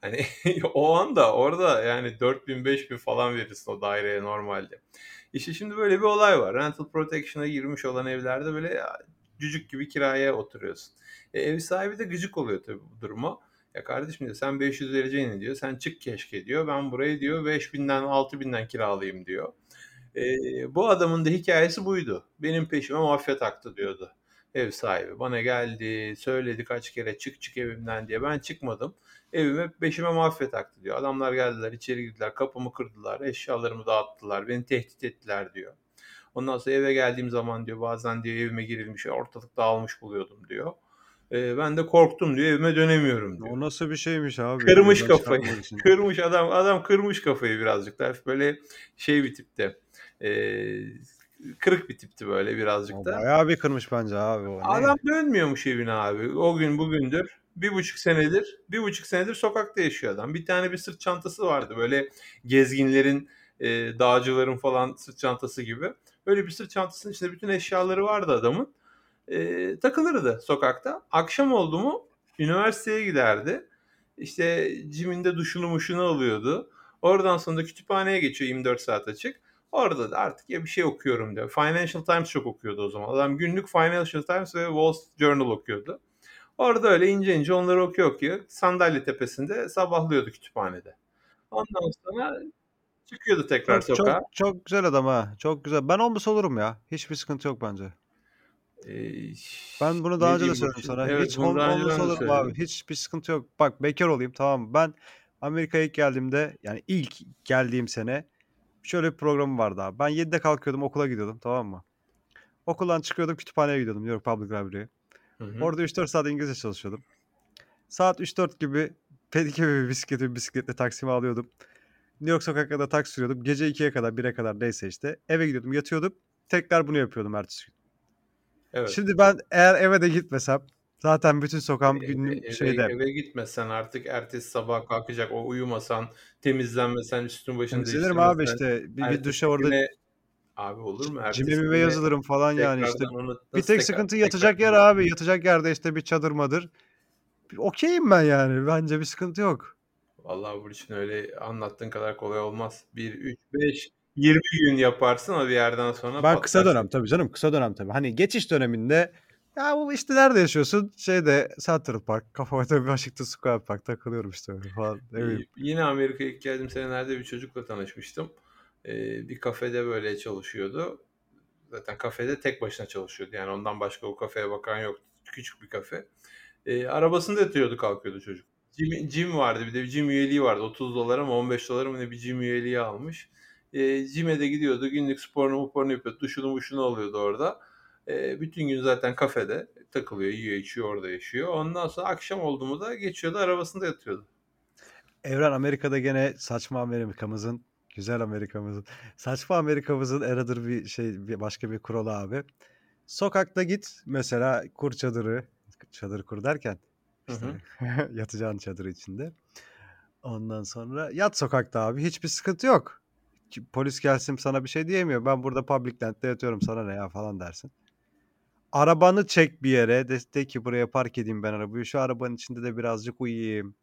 Hani o anda orada yani 4000-5000 falan verirsin o daireye normalde. İşte şimdi böyle bir olay var. Rental protection'a girmiş olan evlerde böyle cücük gibi kiraya oturuyorsun. E, ev sahibi de gıcık oluyor tabii bu duruma. "Ya kardeşim" diyor, "sen 500 vereceğine" diyor, "sen çık keşke" diyor. "Ben burayı" diyor, "5000'den 6000'den kiralayayım" diyor. Eee, bu adamın da hikâyesi buydu. "Benim peşime mafya taktı" diyordu ev sahibi. "Bana geldi, söyledi kaç kere çık çık evimden diye. Ben çıkmadım. Evime peşime mafya taktı" diyor. "Adamlar geldiler, içeri girdiler, kapımı kırdılar, eşyalarımı dağıttılar, beni tehdit ettiler" diyor. "Ondan sonra eve geldiğim zaman" diyor, "bazen" diyor, "evime girilmiş, ortalık dağılmış buluyordum" diyor. Eee, "Ben de korktum" diyor, "evime dönemiyorum" diyor. O nasıl bir şeymiş abi? Kırmış kafayı. Kırmış adam adam kırmış kafayı birazcık böyle şey bir tipti, eee, kırık bir tipti böyle birazcık da. bayağı bir kırmış bence abi o. Adam dönmüyormuş evine abi. O gün bugündür 1,5 senedir 1,5 senedir sokakta yaşıyor adam. Bir tane bir sırt çantası vardı böyle gezginlerin, eee, dağcıların falan sırt çantası gibi. Öyle bir sırt çantasının içinde bütün eşyaları vardı adamın. Eee, takılırdı sokakta. Akşam oldu mu üniversiteye giderdi. İşte gym'inde duşunu muşunu alıyordu. Oradan sonra da kütüphaneye geçiyor 24 saat açık. Orada da artık ya bir şey okuyorum diyor. Financial Times çok okuyordu o zaman. Adam günlük Financial Times ve Wall Street Journal okuyordu. Orada öyle ince ince onları okuyor okuyor. Sandalye tepesinde sabahlıyordu kütüphanede. Ondan sonra çıkıyordu tekrar Çok sokağa. çok çok güzel adam ha. Çok güzel. Ben olmasa olurum ya. Hiçbir sıkıntı yok bence. Eee, Ben bunu daha ne önce de söyledim sana. Evet, Hiç bunu ol daha olmasa önceden de olurum abi. Hiçbir sıkıntı yok. Bak bekâr olayım tamam mı? Ben Amerika'ya ilk geldiğimde yani ilk geldiğim sene şöyle bir programım vardı abi. Ben 7'de kalkıyordum, okula gidiyordum tamam mı? Okuldan çıkıyordum, kütüphaneye gidiyordum New York Public Library'e. Orada 3-4 saat İngilizce çalışıyordum. Saat 3-4 gibi pedike bir bisikleti bisikletle Taksim'e alıyordum. New York sokaklarda taksi sürüyordum. Gece 2'ye kadar 1'e kadar neyse işte. Eve gidiyordum, yatıyordum. Tekrar bunu yapıyordum ertesi gün. Evet. Şimdi ben eğer eve de gitmesem zaten bütün sokağım günlük eve şeyde eve gitmesen artık ertesi sabah kalkacak, o uyumasan, temizlenmesen, üstün başını Temizlenirim abi işte. Bir, bir duşa orada güne Abi olur mu? Ertesi mime güne yazılırım falan yani işte. Bir tek sıkıntı yatacak yer abi. Yatacak yerde işte bir çadır madır. Okeyim ben yani. Bence bir sıkıntı yok. Vallahi Burçin öyle anlattığın kadar kolay olmaz. 1, 3, 5, 20 gün yaparsın ama bir yerden sonra Ben kısa patlarsın. dönem tabii canım kısa dönem tabii. Hani geçiş döneminde ya bu işte nerede yaşıyorsun? Şeyde Central Park, kafama tabii Washington Square Park takılıyorum işte öyle falan. Ne yine Amerika'ya ilk geldiğim senelerde bir çocukla tanışmıştım. Eee, bir kafede böyle çalışıyordu. Zaten kafede tek başına çalışıyordu. Yani ondan başka o kafeye bakan yoktu. Küçük bir kafe. Eee, arabasında yatıyordu kalkıyordu çocuk. Gym, gym vardı bir de bir gym üyeliği vardı. 30 dolara mı 15 dolara mı ne bir gym üyeliği almış. Eee gym'e de gidiyordu. Günlük sporunu sporunu yapıyordu. Duşunu muşunu alıyordu orada. Eee, bütün gün zaten kafede. takılıyor, yiyor, içiyor, orada yaşıyor. Ondan sonra akşam oldu mu da geçiyordu arabasında yatıyordu. Evren Amerika'da gene saçma Amerika'mızın, güzel Amerika'mızın, saçma Amerika'mızın aradır bir şey, bir başka bir kuralı abi. Sokakta git mesela kur çadırı, çadır kur derken işte yatacağın çadırı içinde. Ondan sonra yat sokakta abi hiçbir sıkıntı yok. Polis gelsin sana bir şey diyemiyor. Ben burada public land'de yatıyorum sana ne ya falan dersin. Arabanı çek bir yere. De, de ki buraya park edeyim ben arabayı. Şu arabanın içinde de birazcık uyuyayım.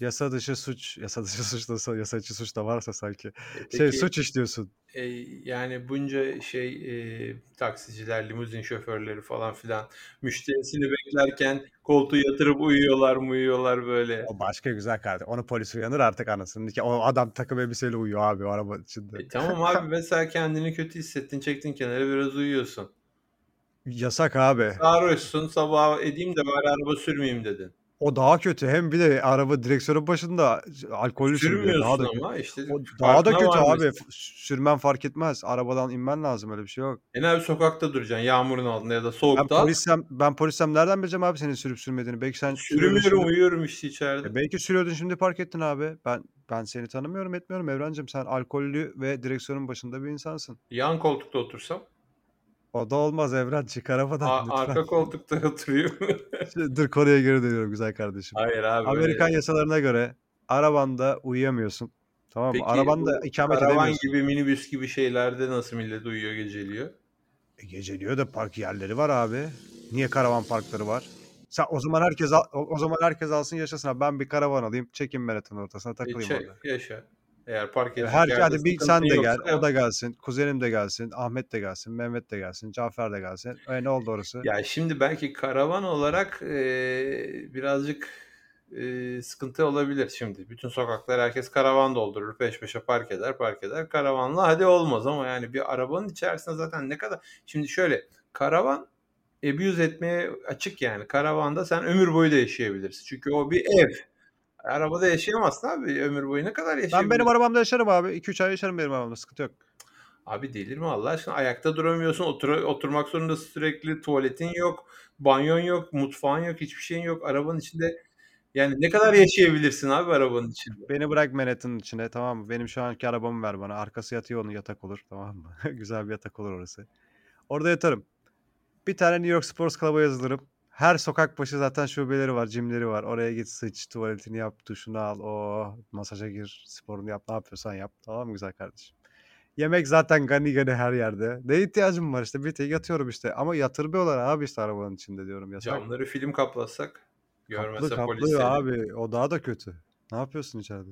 Yasa dışı suç, yasa dışı suç da yasa içi suç da varsa sanki. E, Şey peki suç işliyorsun. e, yani bunca şey e, taksiciler, limuzin şoförleri falan filan müşterisini beklerken koltuğu yatırıp uyuyorlar mı uyuyorlar böyle. O başka güzel kardeşim. Onu polis uyanır artık anasını. ki O adam takım elbiseyle uyuyor abi o araba içinde. E, tamam abi mesela kendini kötü hissettin çektin kenara biraz uyuyorsun. Yasak abi. Sarhoşsun sabah edeyim de bari araba sürmeyeyim dedin. O daha kötü. Hem bir de araba direksiyonun başında alkollüsün bir de. Daha da kötü. ama işte O daha da kötü abi. F- Sürmen fark etmez. Arabadan inmen lazım öyle bir şey yok. En abi sokakta duracaksın yağmurun altında ya da Ben soğukta. polissem ben polissem nereden bileceğim abi senin sürüp sürmediğini? Belki sen Sürmüyorum uyuyorum işte E içeride. belki sürüyordun şimdi park ettin abi. Ben ben seni tanımıyorum etmiyorum Evrencim. Sen alkollü ve direksiyonun başında bir insansın. Yan koltukta otursam. O da olmaz Evren. Çık arabadan a- lütfen. arka koltukta oturuyor. Dur konuya geri dönüyorum güzel kardeşim. Hayır abi Amerikan böyle. yasalarına göre arabanda uyuyamıyorsun. Tamam mı? Peki Arabanda bu ikamet karavan edemiyorsun. gibi minibüs gibi şeylerde nasıl millet uyuyor geceliyor? E, geceliyor da park yerleri var abi. Niye karavan parkları var? Sen o zaman herkes al- o, o zaman herkes alsın yaşasın abi. Ben bir karavan alayım, çekeyim Manhattan ortasına E, takılayım çek, orada. yaşa. Eğer park E, edecek Her hadi bir sen de gel, yoksa o da gelsin, kuzenim de gelsin, Ahmet de gelsin, Mehmet de gelsin, Cafer de gelsin. E ne oldu orası? Ya şimdi belki karavan olarak e, birazcık e, sıkıntı olabilir şimdi. Bütün sokaklar herkes karavan doldurur. Peş peşe park eder park eder. Karavanla hadi olmaz ama yani bir arabanın içerisinde zaten ne kadar... Şimdi şöyle karavan abuse etmeye açık yani. Karavanda sen ömür boyu da yaşayabilirsin. Çünkü o bir ev. Arabada yaşayamazsın abi. Ömür boyu ne kadar Ben yaşayabilirsin? benim arabamda yaşarım abi. 2-3 ay yaşarım benim arabamda sıkıntı yok. Abi delirme Allah aşkına. Ayakta duramıyorsun. Otur oturmak zorundasın sürekli. Tuvaletin yok. Banyon yok. Mutfağın yok. Hiçbir şeyin yok. Arabanın içinde yani ne kadar yaşayabilirsin abi arabanın içinde? Beni bırak Manhattan'ın içine tamam mı? Benim şu anki arabamı ver bana. Arkası yatıyor onun yatak olur tamam mı? Güzel bir yatak olur orası. Orada yatarım. Bir tane New York Sports Club'a yazılırım. Her sokak başı zaten şubeleri var, jimleri var. Oraya git sıç, tuvaletini yap, duşunu al, o masaja gir, sporunu yap, ne yapıyorsan yap. Tamam mı güzel kardeşim? Yemek zaten gani gani her yerde. Ne ihtiyacım var işte bir tek yatıyorum işte. Ama yatırmıyorlar abi işte arabanın içinde diyorum yasak. Camları film kaplatsak Kaplı görmese kaplı polis seni. abi o daha da kötü. Ne yapıyorsun içeride?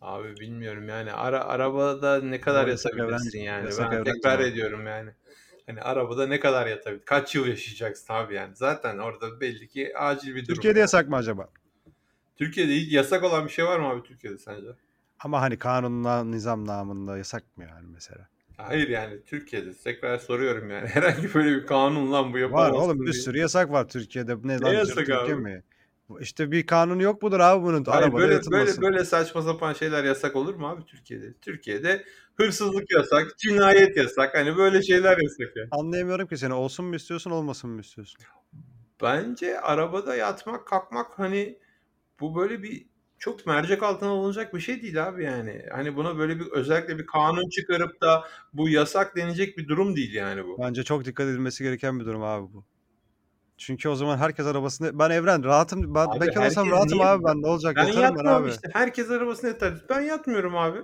Abi bilmiyorum yani ara arabada ne kadar yasak yatabilirsin evrencim. yani. Yasak Ben tekrar ediyorum yani. Hani arabada ne kadar yatabilir? Kaç yıl yaşayacaksın abi yani? Zaten orada belli ki acil bir durum. Türkiye'de yani. yasak mı acaba? Türkiye'de hiç yasak olan bir şey var mı abi Türkiye'de sence? Ama hani kanunla, nizam namında yasak mı yani mesela? Hayır yani Türkiye'de tekrar soruyorum yani. Herhangi böyle bir kanun lan bu Var yapamazsın oğlum bir sürü yasak var Türkiye'de. Ne Ne lan yasak Türkiye abi? mi? İşte bir kanun yok mudur abi bunun? Hayır Arabada böyle böyle böyle saçma sapan şeyler yasak olur mu abi Türkiye'de? Türkiye'de hırsızlık yasak, cinayet yasak. Hani böyle şeyler yasak yani. Anlayamıyorum ki seni. Olsun mu istiyorsun, olmasın mı istiyorsun? Bence arabada yatmak, kalkmak hani bu böyle bir çok mercek altına alınacak bir şey değil abi yani. Hani buna böyle bir özellikle bir kanun çıkarıp da bu yasak denecek bir durum değil yani bu. Bence çok dikkat edilmesi gereken bir durum abi bu. Çünkü o zaman herkes arabasını... Ben Evren rahatım. Ben Abi olsam herkes rahatım niye? abi ben. Ne olacak? Ben Yatarım ben abi. işte. Herkes arabasına yatar. Ben yatmıyorum abi.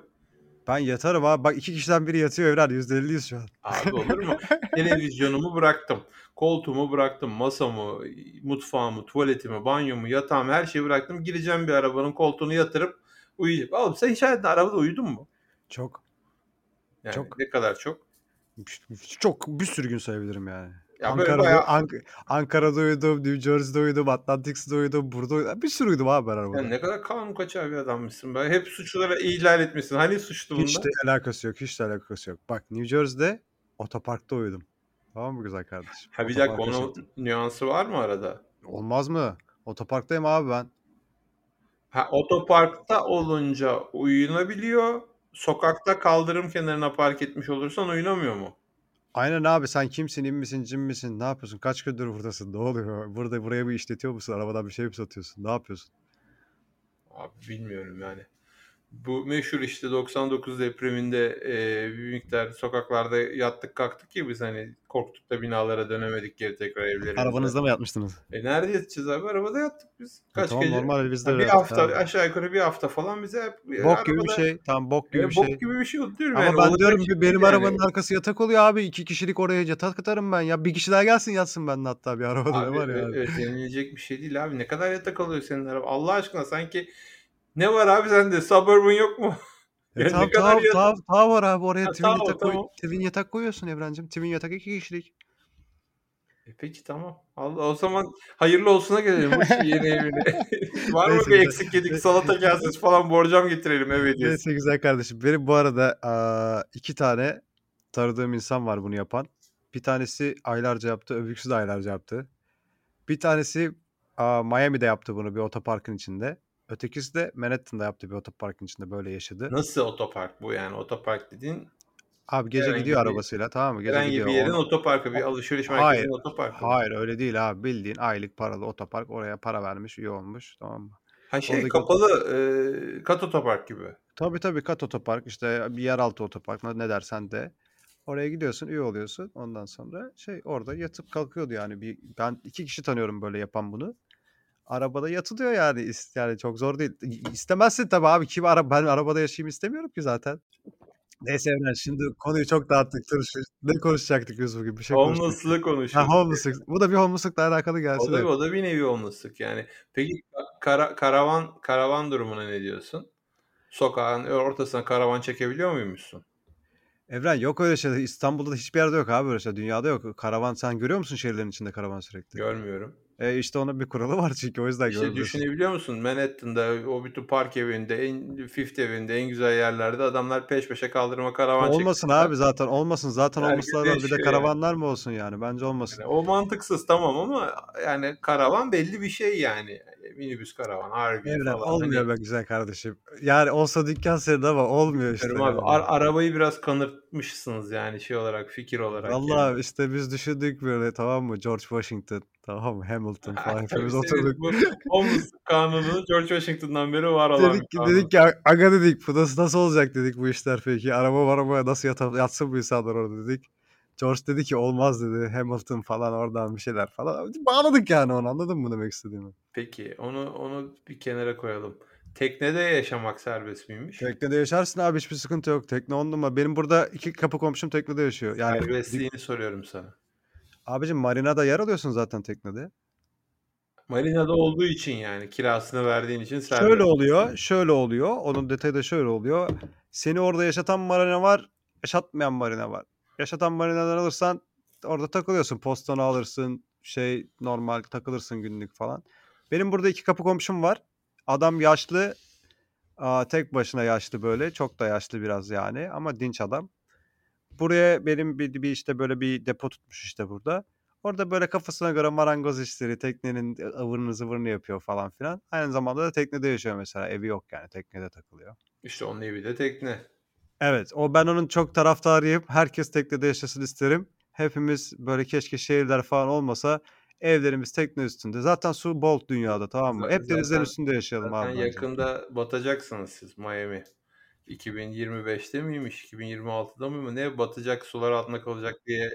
Ben yatarım abi. Bak iki kişiden biri yatıyor Evren. %50'yiz şu an. Abi olur mu? Televizyonumu bıraktım. Koltuğumu bıraktım. Masamı, mutfağımı, tuvaletimi, banyomu, yatağımı her şeyi bıraktım. Gireceğim bir arabanın koltuğunu yatırıp uyuyacağım. Oğlum sen hiç arabada uyudun mu? Çok. Yani Çok. ne kadar çok? Çok bir sürü gün sayabilirim yani. Ya böyle Ankara'da, bayağı Ank- Ankara'da uyudum, New Jersey'de uyudum, Atlantic'de uyudum, burada uyudum. Bir sürü uyudum abi ben arabada. sen ne kadar kanun kaçağı bir adammışsın. Böyle hep suçlara ihlal etmişsin. Hani suçlu bunda? Hiç de alakası yok, hiç de alakası yok. Bak New Jersey'de otoparkta uyudum. Tamam mı güzel kardeşim? Ha bir dakika onun nüansı var mı arada? Olmaz mı? Otoparktayım abi ben. Ha otoparkta olunca uyunabiliyor. Sokakta kaldırım kenarına park etmiş olursan uyunamıyor mu? Aynen abi sen kimsin, in misin, cin misin, ne yapıyorsun, kaç gündür buradasın, ne oluyor, burada buraya bir işletiyor musun, arabadan bir şey mi satıyorsun, ne yapıyorsun? Abi bilmiyorum yani. Bu meşhur işte 99 depreminde e, bir miktar sokaklarda yattık kalktık ya biz hani korktuk da binalara dönemedik geri tekrar evlerimize. Arabanızda mı yatmıştınız? E nerede yatacağız abi? Arabada yattık biz. E Kaç tamam gece? normal bizde Ha, bir hafta abi. aşağı yukarı bir hafta falan bize hep Bok gibi bir arabada- şey, tamam bok gibi E, bir bok şey. gibi bir şey diyorum Ama yani. ben diyorum şey ki benim yani. arabanın arkası yatak oluyor abi. iki kişilik oraya yatak atarım ben ya. Bir kişi daha gelsin yatsın bende hatta bir arabada Abi, ne var ya. ö- abi? özenilecek bir şey değil abi. Ne kadar yatak alıyor senin araba? Allah aşkına sanki ne var abi sende? Suburban yok mu? E Yani kadar tamam yatak- tamam tamam var abi oraya Ha, twin tamam, yatak koy, tamam. twin yatak koyuyorsun Evrencim. Twin yatak iki kişilik. E peki tamam. Allah, o zaman hayırlı olsuna gelelim bu yeni evine. Var mı bir eksik yedik salata kasesi falan borcam getirelim ev hediyesi. Neyse güzel kardeşim. Benim bu arada iki tane tanıdığım insan var bunu yapan. Bir tanesi aylarca yaptı, öbürküsü de aylarca yaptı. Bir tanesi Miami'de yaptı bunu bir otoparkın içinde. Ötekisi de Manhattan'da yaptı bir otoparkın içinde böyle yaşadı. Nasıl otopark bu yani? Otopark dediğin Abi gece Herhangi gidiyor bir- arabasıyla tamam mı? Gece herhangi gidiyor. bir yerin Onu- otoparkı, bir alışveriş merkezinin otoparkı. Hayır öyle değil abi. Bildiğin aylık paralı otopark. Oraya para vermiş, üye olmuş. Tamam mı? Ha şey Oradaki- kapalı e, kat otopark gibi. Tabii tabii kat otopark işte bir yeraltı otopark ne- ne dersen de. Oraya gidiyorsun, üye oluyorsun. Ondan sonra şey orada yatıp kalkıyordu yani. Bir, ben iki kişi tanıyorum böyle yapan bunu. Arabada yatılıyor yani. Yani çok zor değil. İstemezsin tabii abi. Kim ara ben arabada yaşayayım istemiyorum ki zaten. Neyse Evren şimdi konuyu çok dağıttık. Dur şu- ne konuşacaktık biz bugün? Bir şey konuştuk. Homeless'lığı Ha konuşuyoruz. homeless'lık. Bu da bir homeless'lıkla alakalı O gelsin. da, de. o da bir nevi homeless'lık yani. Peki kara- karavan karavan durumuna ne diyorsun? Sokağın ortasına karavan çekebiliyor muymuşsun? Evren yok öyle şey. İstanbul'da da hiçbir yerde yok abi öyle şey. Dünyada yok. Karavan sen görüyor musun şehirlerin içinde karavan sürekli? Görmüyorum. E işte onun bir kuralı var çünkü o yüzden İşte görmüyorsun. düşünebiliyor musun? Manhattan'da o bütün park evinde, en Fifth evinde, en güzel yerlerde adamlar peş peşe kaldırıma karavan Olmasın çekmişler. abi zaten olmasın. Zaten Herkes olması lazım. Bir de yani. karavanlar mı olsun yani? Bence olmasın. Yani o mantıksız tamam ama yani karavan belli bir şey yani. Minibüs karavan, Evren falan. olmuyor Hani, be güzel kardeşim. Yani olsa dükkan senin ama olmuyor işte. abi, yani. ar- arabayı biraz kanırtmışsınız yani şey olarak, fikir olarak. yani. Vallahi işte biz düşündük böyle tamam mı? George Washington tamam mı? Hamilton falan hepimiz oturduk. bu homeless kanunu George Washington'dan beri var olan Dedik kanun. dedik ki aga dedik bu nasıl, nasıl olacak dedik bu işler peki. Araba arabaya nasıl yata, yatsın bu insanlar orada dedik. George dedi ki olmaz dedi. Hamilton falan oradan bir şeyler falan. Bağladık yani onu anladın mı demek istediğimi? Peki onu onu bir kenara koyalım. Teknede yaşamak serbest miymiş? Teknede yaşarsın abi hiçbir sıkıntı yok. Tekne on numara. Benim burada iki kapı komşum teknede yaşıyor. Yani Serbestliğini soruyorum sana. abicim marinada yer alıyorsun zaten teknede. Marinada olduğu için yani kirasını verdiğin için serbest. Şöyle oluyor, şöyle oluyor. Onun detayı da şöyle oluyor. Seni orada yaşatan marina var, yaşatmayan marina var. Yaşatan marinadan alırsan orada takılıyorsun. Postonu alırsın, şey normal takılırsın günlük falan. Benim burada iki kapı komşum var. Adam yaşlı, tek başına yaşlı böyle. Çok da yaşlı biraz yani ama dinç adam. Buraya benim bir, bir işte böyle bir depo tutmuş işte burada. Orada böyle kafasına göre marangoz işleri, teknenin ıvırını zıvırını yapıyor falan filan. Aynı zamanda da teknede yaşıyor mesela. Evi yok yani teknede takılıyor. İşte onun evi de tekne. Evet o ben onun çok taraftarıyım. Herkes teknede yaşasın isterim. Hepimiz böyle keşke şehirler falan olmasa evlerimiz tekne üstünde. Zaten su bol dünyada tamam mı? Zaten- Hep denizlerin üstünde yaşayalım Zaten abi. bence. yakında batacaksınız siz Miami. 2025'te miymiş? 2026'da mı? Ne batacak sular altında kalacak diye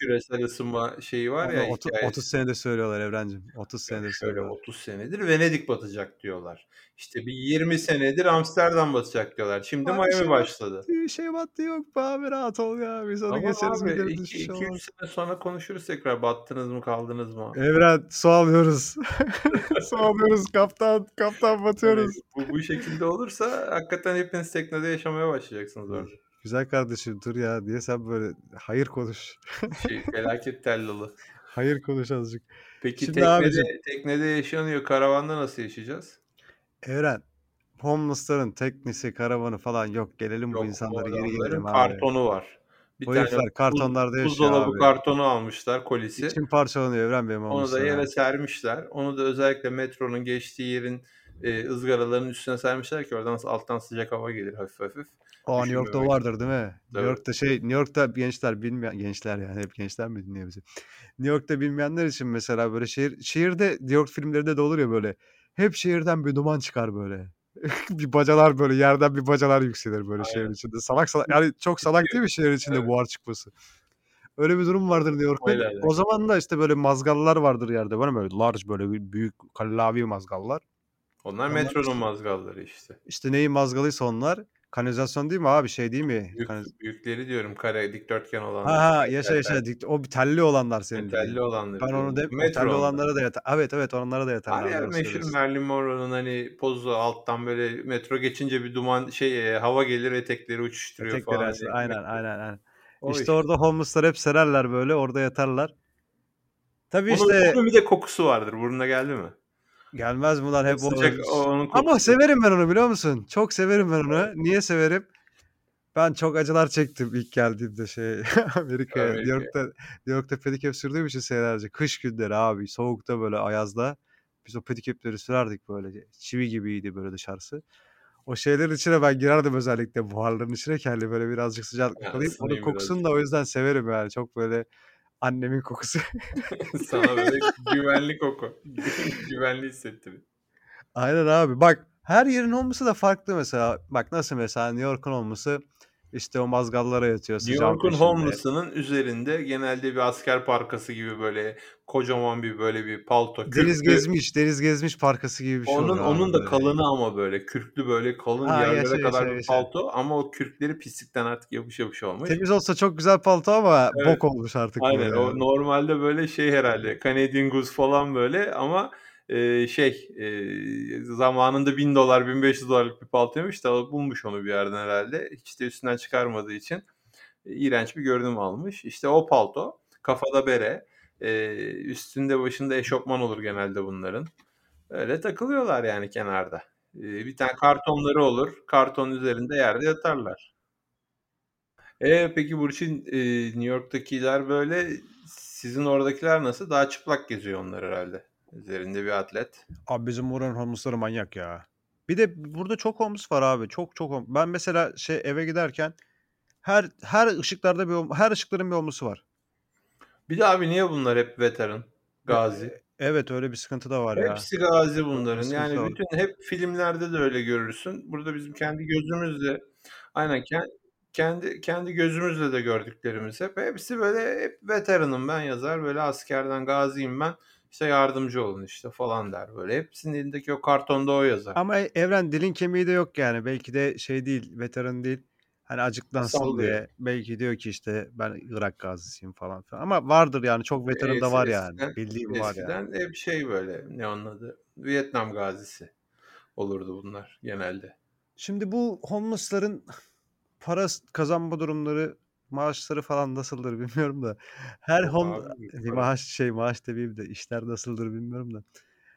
küresel ısınma şeyi var ya Onu 30, hikayesi. 30 senedir söylüyorlar Evrencim. 30 senedir Şöyle söylüyorlar. 30 senedir Venedik batacak diyorlar. İşte bir 20 senedir Amsterdam batacak diyorlar. Şimdi Abi Miami şey başladı. Bir şey battı yok be abi rahat ol ya. Biz onu Tamam geçeriz abi gideriz bir şey 2-3 olmaz. sene sonra konuşuruz tekrar. Battınız mı kaldınız mı? Evren su alıyoruz. su alıyoruz kaptan. Kaptan Yani batıyoruz. bu, bu şekilde olursa hakikaten hepiniz teknede yaşamaya başlayacaksınız orada. Güzel kardeşim dur ya. Niye sen böyle hayır konuş. Şey, felaket tellalı. Hayır konuş azıcık. Peki Şimdi teknede, abicim- teknede yaşanıyor. Karavanda nasıl yaşayacağız? Evren homeless'ların teknesi, karavanı falan yok. Gelelim bu Yok, insanları geri gelelim abi. kartonu var. Bir Bu herifler kartonlarda yaşıyor buzdolabı abi. kartonu almışlar kolisi. İçim parçalanıyor Evren benim Onu da yere sermişler. Onu da özellikle metronun geçtiği yerin eee, ızgaraların üstüne sermişler ki oradan alttan sıcak hava gelir hafif hafif. A, New York'ta vardır değil mi? New Tabii. York'ta şey New York'ta gençler bilmeyen gençler yani hep gençler mi dinliyor bizi? New York'ta bilmeyenler için mesela böyle şehir şehirde New York filmlerinde de olur ya böyle hep şehirden bir duman çıkar böyle. bir bacalar böyle yerden bir bacalar yükselir böyle Aynen. içinde. Salak salak yani çok salak değil mi şehrin içinde Evet. buhar çıkması? Öyle bir durum vardır New York'ta. Öyle. O zaman da işte böyle mazgallar vardır yerde. Mı böyle large böyle büyük kallavi mazgallar. Onlar Onlar metronun mazgalları işte. İşte neyin mazgalıysa onlar. Kanalizasyon değil mi abi şey değil mi? Kanaliz büyükleri diyorum kare dikdörtgen Ha olanlar. ha Tel yaşa yaşa dik o bir telli olanlar senin Telli dediğin. olanları Ben onu de Metro telli olanlara da yatar. Evet evet onlara da Var yatarlar ya doğru meşhur. Marilyn Monroe'nun hani pozu alttan böyle metro geçince bir duman şey eee, hava gelir etekleri uçuşturuyor Etekleri falan hani Aynen metro. aynen aynen. O İşte işte. orada homeless'lar hep sererler böyle orada yatarlar. Tabii Onun, işte onun bir de kokusu vardır. Burnuna geldi mi? Gelmez bunlar O hep o sıcak o onun Ama severim ben onu biliyor musun? Çok severim ben onu. Niye severim? Ben çok acılar çektim ilk geldiğimde şey Amerika'ya. New. York'ta New York'ta pedikep sürdüğüm için senelerce. Kış günleri abi soğukta böyle ayazda. Biz o pedikepleri sürerdik böyle. Çivi gibiydi böyle dışarısı. O şeylerin içine ben girerdim özellikle buharların içine kendimi böyle birazcık sıcaklık alayım. Onun kokusunu da o yüzden severim yani. Çok böyle annemin kokusu. Sana böyle güvenli koku. Güvenli hissettirir. Aynen abi. Bak her yerin olması da farklı mesela. Bak nasıl mesela New York'un olması işte o mazgallara yatıyor New York'un homeless'ının üzerinde genelde bir asker parkası gibi böyle kocaman bir böyle bir palto, Deniz kürklü. gezmiş, deniz gezmiş parkası gibi bir şey Onun onun da böyle. kalını ama böyle kürklü böyle kalın Ha yaşa yerlere yaşa kadar bir yaşa. palto ama o kürkleri pislikten artık yapış yapış olmuş. Temiz olsa çok güzel palto ama Evet. bok olmuş artık Aynen böyle o normalde böyle şey herhalde Canadian Goose falan böyle ama eee, şey eee, zamanında 1000 dolar 1500 dolarlık bir paltoymuş da bulmuş onu bir yerden herhalde. Hiç de üstünden çıkarmadığı için e, iğrenç bir görünüm almış. İşte o palto, kafada bere, eee, üstünde başında eşofman olur genelde bunların. Öyle takılıyorlar yani kenarda. Eee, bir tane kartonları olur. Kartonun üzerinde yerde yatarlar. Eee, peki Burçin, eee, New York'takiler böyle, sizin oradakiler nasıl? Daha çıplak geziyor onlar herhâlde. Üzerinde bir atlet. Abi bizim buranın homeless'ları manyak ya. Bir de burada çok homeless var abi. Çok çok hom Ben mesela şey eve giderken her her ışıklarda bir her ışıkların bir homeless'ı var. Bir de abi niye bunlar hep veteran, E gazi? evet öyle bir sıkıntı da var ya. Hepsi gazi bunların. sıkıntı Yani var. bütün hep filmlerde de öyle görürsün. Burada bizim kendi gözümüzle aynen ken kendi kendi gözümüzle de gördüklerimiz hep. Hepsi böyle hep veteranım ben yazar. Böyle askerden gaziyim ben. İşte yardımcı olun işte falan der böyle. Hepsinin elindeki o kartonda o yazar. Ama e Evren dilin kemiği de yok yani. Belki de şey değil, veteran değil. Hani acıklansın Sallıyor. diye. Belki diyor ki işte ben Irak gazisiyim falan filan. Ama vardır yani çok veteran da Es var yani. eskiden Bildiğim var yani. eskiden hep şey böyle ne onun adı? Vietnam gazisi olurdu bunlar genelde. Şimdi bu homeless'ların para kazanma durumları, maaşları falan nasıldır bilmiyorum da. Her Yok abi maaş şey maaş demeyeyim de işler nasıldır bilmiyorum da.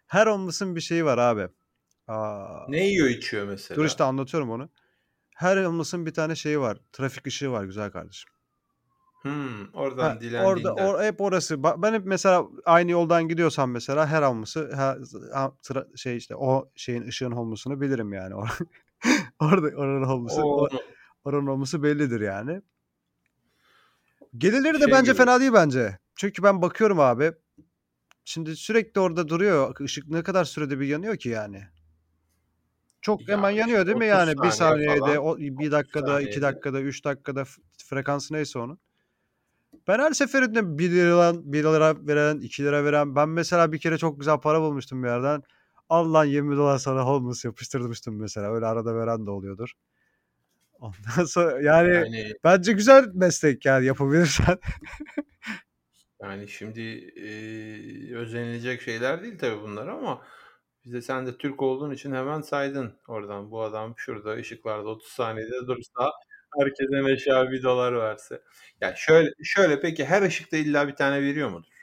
Her homeless'ın bir şeyi var abi. Aaa Ne yiyor içiyor Dur mesela? işte anlatıyorum onu. Her homeless'ın bir tane şeyi var. Trafik ışığı var güzel kardeşim. Hımm, Ha, oradan orada dilendiğinden. or hep orası. Ba ben hep mesela aynı yoldan gidiyorsam mesela her homeless'ı ha ha tra şey işte o şeyin ışığın homeless'ını bilirim yani. Or orada oranın homeless'ı O oranın homeless'ı bellidir yani. Gelirleri de Şey bence gibi. fena değil bence. Çünkü ben bakıyorum abi. Şimdi sürekli orada duruyor. Işık ne kadar sürede bir yanıyor ki yani? Çok Ya hemen işte yanıyor değil mi 30 yani? 1 saniye saniyede, falan. o 1 30 dakikada, 2 saniyede. dakikada, 3 dakikada frekansı neyse onun. Ben her seferinde £1 £1 veren, £2 veren ben mesela bir kere çok güzel para bulmuştum bir yerden. Al lan $20 sana homeless yapıştırmıştım mesela. Öyle arada veren de oluyordur. Ondan sonra yani Yani bence güzel meslek yani yapabilirsen. Yani şimdi, eee, özenilecek şeyler değil tabii bunlar ama işte sen de Türk olduğun için hemen saydın oradan. Bu adam şurada ışıklarda 30 saniyede dursa herkese meşabi $1 verse. Ya şöyle şöyle peki her ışıkta illa bir tane veriyor mudur?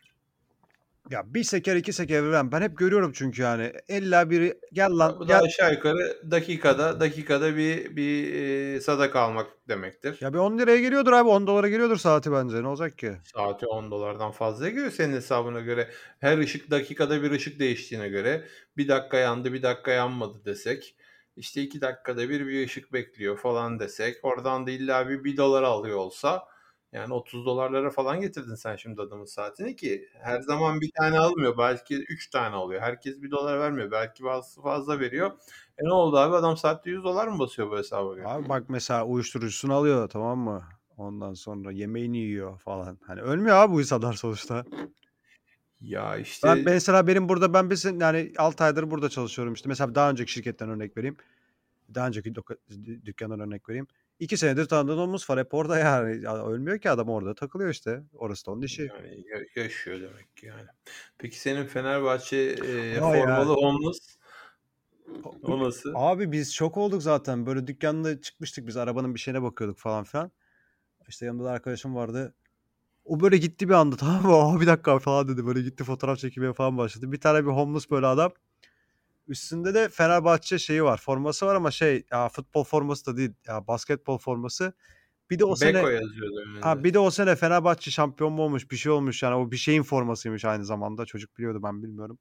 Ya bir seker iki seker vermem. Ben hep görüyorum çünkü yani. İlla biri gel lan Bu da gel. aşağı yukarı dakikada dakikada bir bir eee, sadaka almak demektir. Ya bir 10 liraya geliyordur abi. 10 dolara geliyordur saati bence. Ne olacak ki? Saati 10 dolardan fazla geliyor senin hesabına göre. Her ışık dakikada bir ışık değiştiğine göre bir dakika yandı bir dakika yanmadı desek. işte iki dakikada bir bir ışık bekliyor falan desek. Oradan da illa bir 1 dolar alıyor olsa yani 30 dolarlara falan getirdin sen şimdi adamın saatini ki her zaman bir tane almıyor. Belki 3 tane alıyor. Herkes 1 dolar vermiyor. Belki bazısı fazla veriyor. E ne oldu abi adam saatte 100 dolar mı basıyor bu hesaba göre? Abi bak mesela uyuşturucusunu alıyor tamam mı? Ondan sonra yemeğini yiyor falan. Hani ölmüyor abi bu insanlar sonuçta. Ya işte Ben mesela benim burada ben bizim yani 6 aydır burada çalışıyorum işte. Mesela daha önceki şirketten örnek vereyim. Daha önceki dükkandan örnek vereyim. 2 senedir tanıdığımız var hep orada yani. Ya ölmüyor ki adam orada takılıyor işte. Orası da onun işi. Yani ya- yaşıyor demek ki yani. Peki senin Fenerbahçe e, Vay ya. formalı homeless o nasıl? Abi biz şok olduk zaten. Böyle dükkanda çıkmıştık biz arabanın bir şeyine bakıyorduk falan filan. İşte yanımda da arkadaşım vardı. O böyle gitti bir anda tamam mı? Aa bir dakika falan dedi. Böyle gitti fotoğraf çekmeye falan başladı. Bir tane bir homeless böyle adam. Üstünde de Fenerbahçe şeyi var. Forması var ama şey ya futbol forması da değil. Ya basketbol forması. Bir de o sene Beko yazıyordu önünde. ha bir de o sene Fenerbahçe şampiyon mu olmuş bir şey olmuş yani o bir şeyin formasıymış aynı zamanda. Çocuk biliyordu ben bilmiyorum.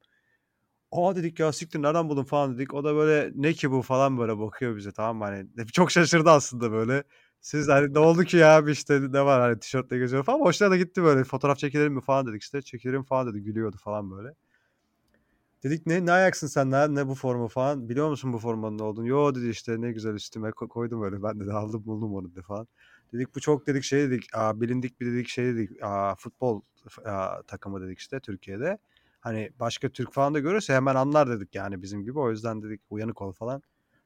Aa dedik ya siktir nereden buldun falan dedik. O da böyle ne ki bu falan böyle bakıyor bize tamam mı? Hani çok şaşırdı aslında böyle. Siz hani ne oldu ki ya işte ne var hani tişörtle geziyor falan. Hoşuna da gitti böyle fotoğraf çekilelim mi falan dedik işte. Çekilelim falan dedi gülüyordu falan böyle. Dedik ne ne ayaksın sen ne, ne bu forma falan. Biliyor musun bu formanın ne olduğunu? Yo dedi işte ne güzel üstüme ko- koydum öyle. Ben de aldım buldum onu dedi falan. Dedik bu çok dedik şey dedik aa, bilindik bir dedik şey dedik aa, futbol aa, takımı dedik işte Türkiye'de. Hani başka Türk falan da görürse hemen anlar dedik yani bizim gibi. O yüzden dedik uyanık ol falan.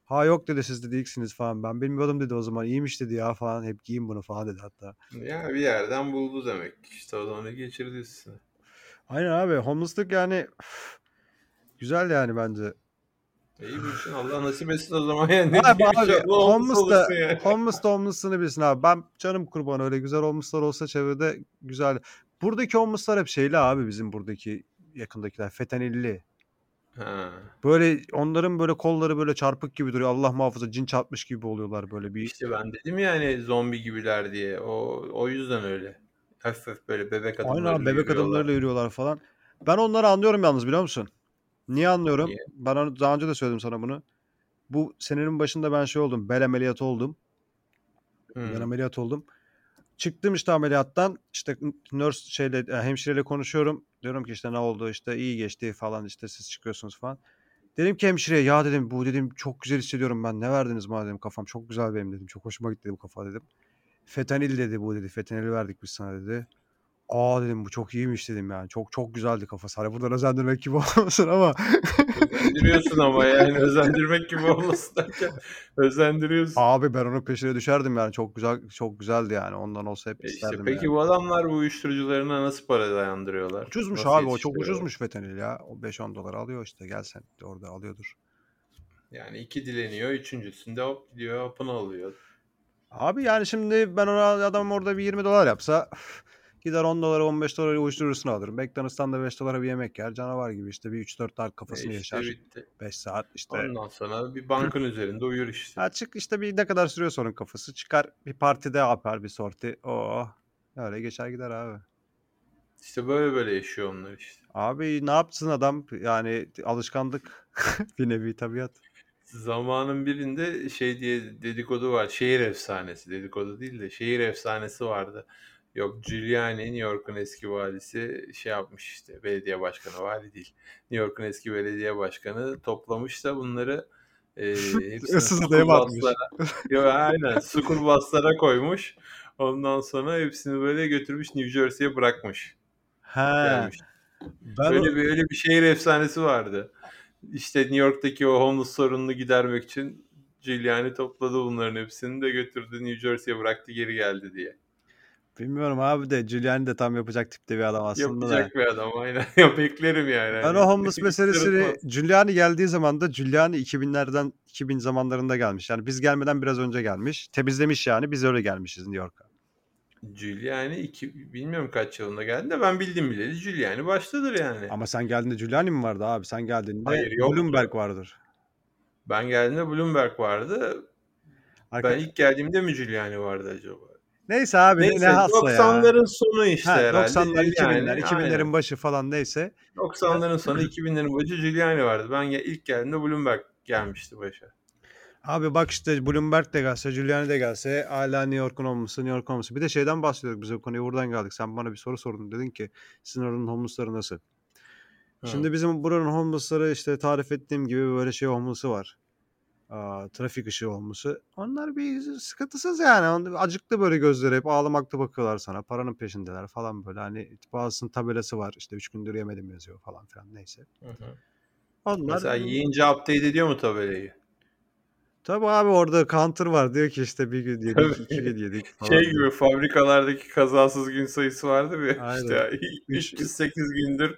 Ha yok dedi siz de değilsiniz falan. Ben bilmiyordum dedi o zaman. iyiymiş dedi ya falan. Hep giyin bunu falan dedi hatta. Ya bir yerden buldu demek. İşte o onu geçirdi üstüne. Aynen abi. Homeless'lık yani üf, güzel yani bence. İyi bir şey. Allah nasip etsin o zaman yani. Ne Abi abi inşallah homeless da yani. homeless da homeless'ını bilsin abi. Ben canım kurban öyle güzel homeless'lar olsa çevrede güzel. Buradaki homeless'lar hep şeyli abi bizim buradaki yakındakiler. Fentanilli. Ha. Böyle onların böyle kolları böyle çarpık gibi duruyor. Allah muhafaza cin çarpmış gibi oluyorlar böyle bir. İşte ben dedim yani zombi gibiler diye. O o yüzden öyle. Hafif böyle bebek Aynen adımlarıyla abi bebek yürüyorlar. adımlarıyla yürüyorlar falan. Ben onları anlıyorum yalnız biliyor musun? Niye anlıyorum? Niye? Ben onu daha önce de söyledim sana bunu. Bu senenin başında ben şey oldum. Bel ameliyatı oldum. Ben Hı. ameliyat oldum. Çıktım işte ameliyattan. İşte nurse şeyle e, hemşireyle konuşuyorum. Diyorum ki işte ne oldu işte iyi geçti falan işte siz çıkıyorsunuz falan. Dedim ki hemşireye ya dedim bu dedim çok güzel hissediyorum ben. Ne verdiniz bana dedim kafam çok güzel benim dedim. Çok hoşuma gitti bu kafa dedim. Fentanil dedi bu dedi. Fentanil verdik biz sana dedi. Aa dedim bu çok iyiymiş dedim yani. Çok çok güzeldi kafası. Hani buradan özendirmek gibi olmasın ama. Özendiriyorsun ama yani özendirmek gibi olmasın derken özendiriyorsun. Abi ben onun peşine düşerdim yani. Çok güzel çok güzeldi yani. Ondan olsa hep E işte isterdim peki yani. bu adamlar bu uyuşturucularına nasıl para dayandırıyorlar? Ucuzmuş Nasıl abi o çok ucuzmuş fentanil ya. O 5-10 dolar alıyor işte gel sen de orada alıyordur. Yani iki dileniyor, üçüncüsünde hop gidiyor, hapını alıyor. Abi yani şimdi ben ona adam orada bir 20 dolar yapsa gider 10 dolara 15 dolara uyuşturucusunu alırım. McDonald's'tan da 5 dolara bir yemek yer. Canavar gibi işte bir 3-4 saat E kafasını işte yaşar. bitti. 5 saat işte. Ondan sonra bir bankın üzerinde uyur işte. Ha çık işte bir ne kadar sürüyor onun kafası. Çıkar bir partide yapar bir sorti. Oo. Öyle geçer gider abi. İşte böyle böyle yaşıyor onlar işte. Abi ne yapsın adam? Yani alışkanlık bir nevi tabiat. Zamanın birinde şey diye dedikodu var. Şehir efsanesi. Dedikodu değil de şehir efsanesi vardı. Yok Giuliani New York'un eski valisi şey yapmış işte belediye başkanı vali değil. New York'un eski belediye başkanı toplamış da bunları e, hepsini Issız adaya mı atmış? sukurbaslara Yo, aynen sukurbaslara koymuş. Ondan sonra hepsini böyle götürmüş New Jersey'ye bırakmış. He. Gelmiş. Ben o- Öyle bir öyle bir şehir efsanesi vardı. İşte New York'taki o homeless sorununu gidermek için Giuliani topladı bunların hepsini de götürdü New Jersey'ye bıraktı geri geldi diye. Bilmiyorum abi de Giuliani de tam yapacak tipte bir adam aslında da. Yapacak bir adam aynen. ya beklerim yani. Ben o homeless meselesini. Giuliani geldiği zaman da Giuliani 2000'lerden 2000 zamanlarında gelmiş. Yani biz gelmeden biraz önce gelmiş. Temizlemiş yani biz öyle gelmişiz New York'a. Giuliani iki, bilmiyorum kaç yılında geldi de ben bildim bileli Giuliani baştadır yani. Ama sen geldiğinde Giuliani mi vardı abi? Sen geldiğinde Hayır, yoktu. Bloomberg vardır. Ben geldiğimde Bloomberg vardı. Arka- Ben ilk geldiğimde mi Giuliani vardı acaba? Neyse abi Neyse ne hassa ya. 90'ların sonu işte Ha, herhalde. 90'lar, 2000'ler, Giuliani, 2000'lerin aynen. başı falan neyse. 90'ların sonu 2000'lerin başı Giuliani vardı. Ben ilk geldiğimde Bloomberg gelmişti başa. Abi bak işte Bloomberg de gelse, Giuliani de gelse hala New York'un olması, New York olması. Bir de şeyden bahsediyorduk biz o konuya buradan geldik. Sen bana bir soru sordun. Dedin ki sizin oranın homeless'ları nasıl? Şimdi bizim buranın homeless'ları işte tarif ettiğim gibi böyle şey homeless'ı var. Aa, trafik ışığı homeless'ı. Onlar bir sıkıntısız yani. Acıklı böyle gözleri hep ağlamakta bakıyorlar sana. Paranın peşindeler falan böyle. Hani bazısının tabelası var. işte üç gündür yemedim yazıyor falan filan neyse. Hı hı. Onlar Mesela yiyince update ediyor mu tabelayı? Tabii abi orada counter var. Diyor ki işte bir gün yedik, Tabii. iki gün yedik falan. Şey gibi fabrikalardaki kazasız gün sayısı vardır ya Aynen. işte Üç- 308 gündür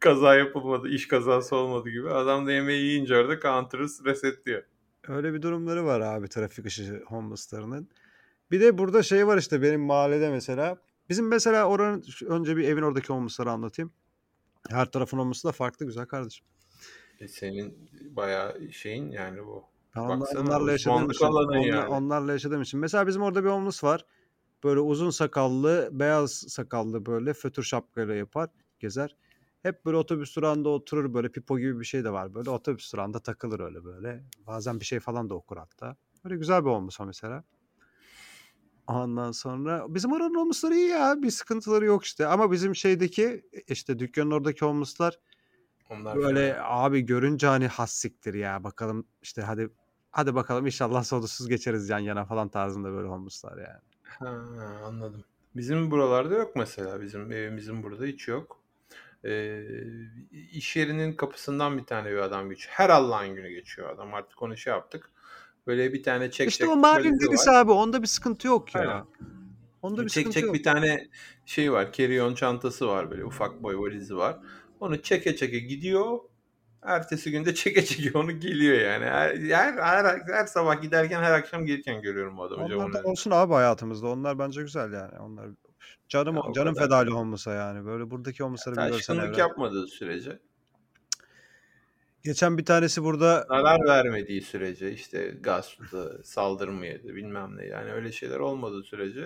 kaza yapılmadı, iş kazası olmadı gibi. Adam da yemeği yiyince orada counter'ı resetliyor. Öyle bir durumları var abi trafik ışığı homeless'larının. Bir de burada şey var işte benim mahallede mesela. Bizim mesela oranın önce bir evin oradaki homeless'ları anlatayım. Her tarafın homeless'ı da farklı güzel kardeşim. E senin bayağı şeyin yani bu. Ben onlar- Baksana, onlarla yaşadığım için, onlar- yani. onlarla yaşadığım için. Mesela bizim orada bir homeless var. Böyle uzun sakallı, beyaz sakallı böyle fötür şapkayla yapar, gezer. Hep böyle otobüs durağında oturur böyle pipo gibi bir şey de var. Böyle otobüs durağında takılır öyle böyle. Bazen bir şey falan da okur hatta. Böyle güzel bir homeless o mesela. Ondan sonra bizim oranın homeless'ları iyi ya. Bir sıkıntıları yok işte. Ama bizim şeydeki işte dükkanın oradaki homeless'lar Onlar Böyle fena. abi görünce hani has siktir ya bakalım işte hadi hadi bakalım inşallah solusuz geçeriz yan yana falan tarzında böyle homeless'lar yani. Ha, anladım. Bizim buralarda yok mesela. Bizim evimizin burada hiç yok. Ee, iş yerinin kapısından bir tane bir adam geçiyor. Her Allah'ın günü geçiyor adam. Artık onu şey yaptık. Böyle bir tane çek işte çek o delisi var. abi onda bir sıkıntı yok ya. Aynen. Onda bir Çek çek yok. bir tane şey var. Carry-on çantası var böyle ufak boy valizi var. Onu çeke çeke gidiyor. Ertesi günde çeke çeke onu geliyor yani. Her, her, her, her sabah giderken her akşam gelirken görüyorum bu adamı Onlar da olsun abi hayatımızda. Onlar bence güzel yani. Onlar canım Ya canım kadar. fedali homeless'a yani. Böyle buradaki homeless'ları bir görsen Taşkınlık evren. yapmadığı sürece, Geçen bir tanesi burada zarar vermediği sürece işte gasptı, saldırmaydı bilmem ne yani öyle şeyler olmadığı sürece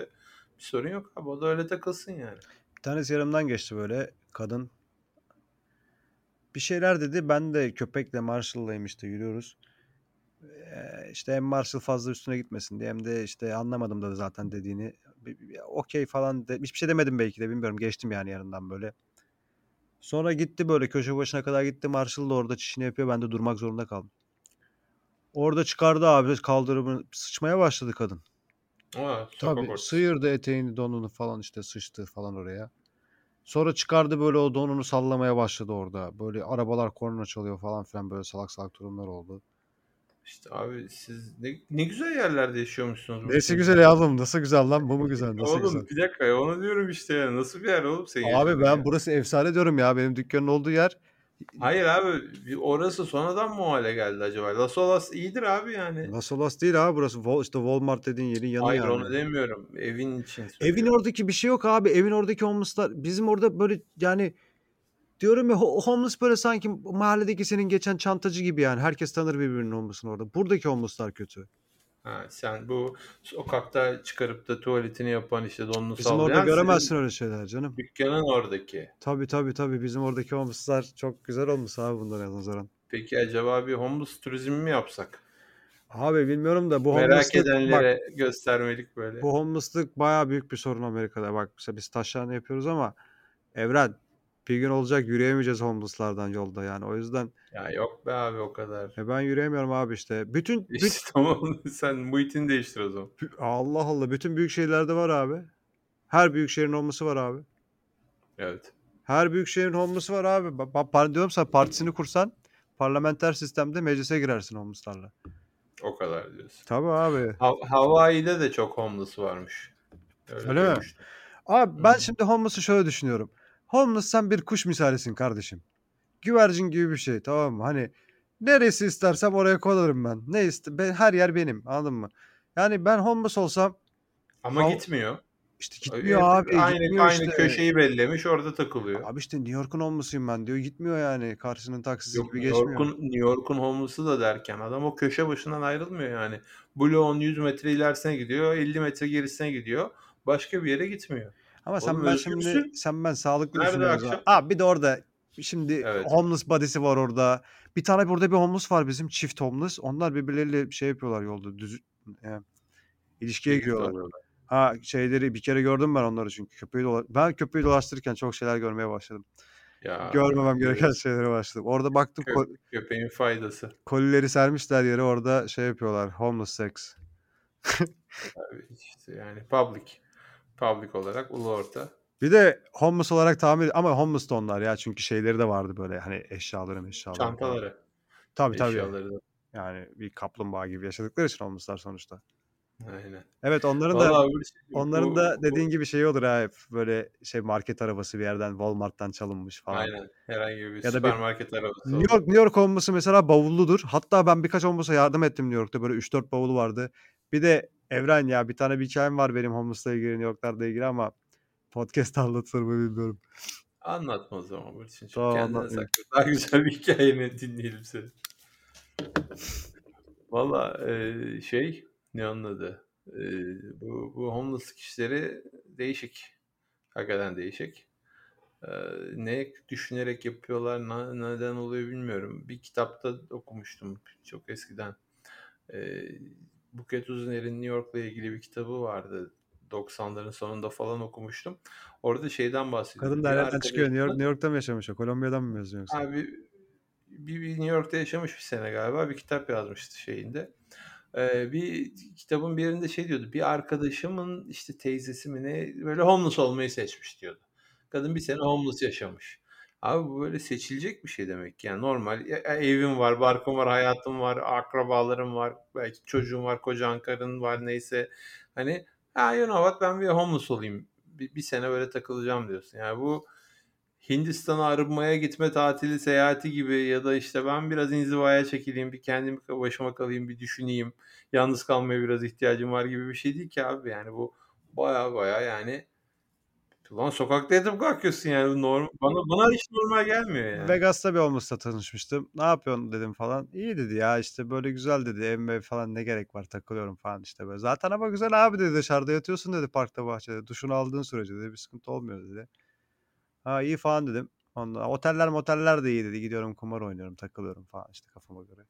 bir sorun yok abi. O da öyle takılsın yani. Bir tanesi yanımdan geçti böyle kadın. Bir şeyler dedi. Ben de köpekle Marshall'layım işte yürüyoruz. İşte hem Marshall fazla üstüne gitmesin diye hem de işte anlamadım da zaten dediğini. Okey falan de, hiçbir şey demedim belki de bilmiyorum. Geçtim yani yanından böyle. Sonra gitti böyle köşe başına kadar gitti. Marshall da orada çişini yapıyor. Ben de durmak zorunda kaldım. Orada çıkardı abi kaldırımı sıçmaya başladı kadın. Sokak Tabii ortası. sıyırdı eteğini donunu falan işte sıçtı falan oraya. Sonra çıkardı böyle o donunu sallamaya başladı orada. Böyle arabalar korna çalıyor falan filan böyle salak salak durumlar oldu. İşte abi siz ne, ne güzel yerlerde yaşıyormuşsunuz. ülkede. güzel yavrum nasıl güzel lan bu mu güzel nasıl Oğlum güzel. bir dakika ya onu diyorum işte ya. Nasıl bir yer oğlum senin Abi ben yer? burası efsane diyorum ya benim dükkanın olduğu yer. Hayır abi orası sonradan mı o hale geldi acaba? Las Olas iyidir abi yani. Las Olas değil abi burası Wal- işte Walmart dediğin yerin yanı Hayır yani. onu demiyorum. Evin için Evin söylüyorum. oradaki bir şey yok abi. Evin oradaki homeless'lar bizim orada böyle yani diyorum ya ho- homeless böyle sanki mahalledeki senin geçen çantacı gibi yani. Herkes tanır birbirinin homeless'ını orada. Buradaki homeless'lar kötü. Ha, sen bu sokakta çıkarıp da tuvaletini yapan işte donunu Bizim orada göremezsin senin öyle şeyler canım. dükkanın oradaki. Tabii tabii tabii bizim oradaki homeless'lar çok güzel olmuş abi bunlara nazaran. Peki acaba bir homeless turizmi mi yapsak? Abi bilmiyorum da bu Merak homeless'lık bak edenlere göstermelik böyle. bu homeless'lık bayağı büyük bir sorun Amerika'da. Bak mesela biz taşlarını yapıyoruz ama Evren bir gün olacak yürüyemeyeceğiz homeless'lardan yolda yani. O yüzden Ya yok be abi o kadar. e ben yürüyemiyorum abi işte. Bütün büt- İşte tamam sen muhitini değiştir o zaman. Allah Allah bütün büyük şehirlerde var abi. Her büyük şehrin homeless'ı var abi. Evet. Her büyük şehrin homeless'ı var abi. Ba- ba- par- diyorum sana partisini kursan parlamenter sistemde meclise girersin homeless'larla. O kadar diyorsun. Tabii abi. Ha- Hawaii'de de çok homeless varmış. Öyle, mi? duymuştum. Abi ben şimdi homeless'ı şöyle düşünüyorum. Homeless sen bir kuş misalisin kardeşim. Güvercin gibi bir şey tamam mı? Hani neresi istersem oraya kolarım ben. Ne iste ben her yer benim anladın mı? Yani ben homeless olsam Ama gitmiyor. İşte gitmiyor abi, Aynı gitmiyor aynı işte. köşeyi bellemiş, orada takılıyor. Abi işte New York'un homeless'ıyım ben diyor. Gitmiyor yani. Karşının taksisi Yok gibi New geçmiyor. York'un New York'un homeless'ı da derken adam o köşe başından ayrılmıyor yani. Bloğun 100 metre ilerisine gidiyor, 50 metre gerisine gidiyor. Başka bir yere gitmiyor. Ama sen Oğlum ben özgürsün. şimdi sen ben sağlıklı Nerede düşünüyoruz. akşam? Abi bir de orada şimdi Evet. homeless body'si var orada. Bir tane burada bir homeless var bizim çift homeless. Onlar birbirleriyle şey yapıyorlar yolda. Düz, e, ilişkiye giriyorlar. Ha şeyleri bir kere gördüm ben onları çünkü köpeği dola ben köpeği dolaştırırken çok şeyler görmeye başladım. Ya, Görmemem gereken şeylere başladım. Orada baktım Kö- ko- köpeğin faydası. kolileri sermişler yere orada şey yapıyorlar. Homeless sex. Abi işte yani public. Public olarak ulu orta. Bir de homeless olarak tamir ama homeless da onlar ya çünkü şeyleri de vardı böyle hani eşyaları eşyaları. Çantaları, Tabii tabii. eşyaları da. Yani bir kaplumbağa gibi yaşadıkları için homeless'lar sonuçta. Aynen. Evet onların da Vallahi bu- şey, onların bu- da bu- dediğin gibi şey olur ha hep böyle şey market arabası bir yerden Walmart'tan çalınmış falan. Aynen. Herhangi bir Ya da bir- süpermarket arabası. New York New York homeless'ı mesela bavulludur. Hatta ben birkaç homeless'a yardım ettim New York'ta. Böyle 3-4 bavulu vardı. Bir de Evren ya bir tane bir hikayem var benim homeless'la ilgili New York'larla ilgili ama podcast anlatılır mı bilmiyorum. Anlatma o zaman bu için. Tamam, Kendine sakla. Daha güzel bir hikayeni dinleyelim seni. Valla e, şey ne anladı? E, bu, bu homeless kişileri değişik. Hakikaten değişik. E, ne düşünerek yapıyorlar, na- neden oluyor bilmiyorum. Bir kitapta okumuştum çok eskiden. E, Buket Uzuner'in New York'la ilgili bir kitabı vardı. 90'ların sonunda falan okumuştum. Orada şeyden bahsediyor. Kadın da nereden çıkıyor? New, York, New York'ta mı yaşamış o? Kolombiya'dan mı yazıyor yoksa? Abi bir, bir New York'ta yaşamış bir sene galiba bir kitap yazmıştı şeyinde. Ee, bir kitabın bir yerinde şey diyordu. Bir arkadaşımın işte teyzesi mi ne böyle homeless olmayı seçmiş diyordu. Kadın bir sene homeless yaşamış. Abi bu böyle seçilecek bir şey demek. Yani normal evim var, barkım var, hayatım var, akrabalarım var, belki çocuğum var, kocan karın var neyse. Hani ha you know what ben bir homeless olayım. Bir, bir sene böyle takılacağım diyorsun. Yani bu Hindistan'a arınmaya gitme tatili seyahati gibi ya da işte ben biraz inzivaya çekileyim, bir kendim başıma kalayım, bir düşüneyim. Yalnız kalmaya biraz ihtiyacım var gibi bir şey değil ki abi. Yani bu baya baya yani Ulan sokakta yatıp kalkıyorsun yani. Normal, bana, bana hiç normal gelmiyor yani. Vegas'ta bir homeless'la tanışmıştım. Ne yapıyorsun dedim falan. İyi dedi ya işte böyle güzel dedi. Ev falan ne gerek var takılıyorum falan işte böyle. Zaten ama güzel abi dedi dışarıda yatıyorsun dedi parkta bahçede. Duşunu aldığın sürece dedi bir sıkıntı olmuyor dedi. Ha iyi falan dedim. Ondan, oteller moteller de iyi dedi. Gidiyorum kumar oynuyorum takılıyorum falan işte kafama göre.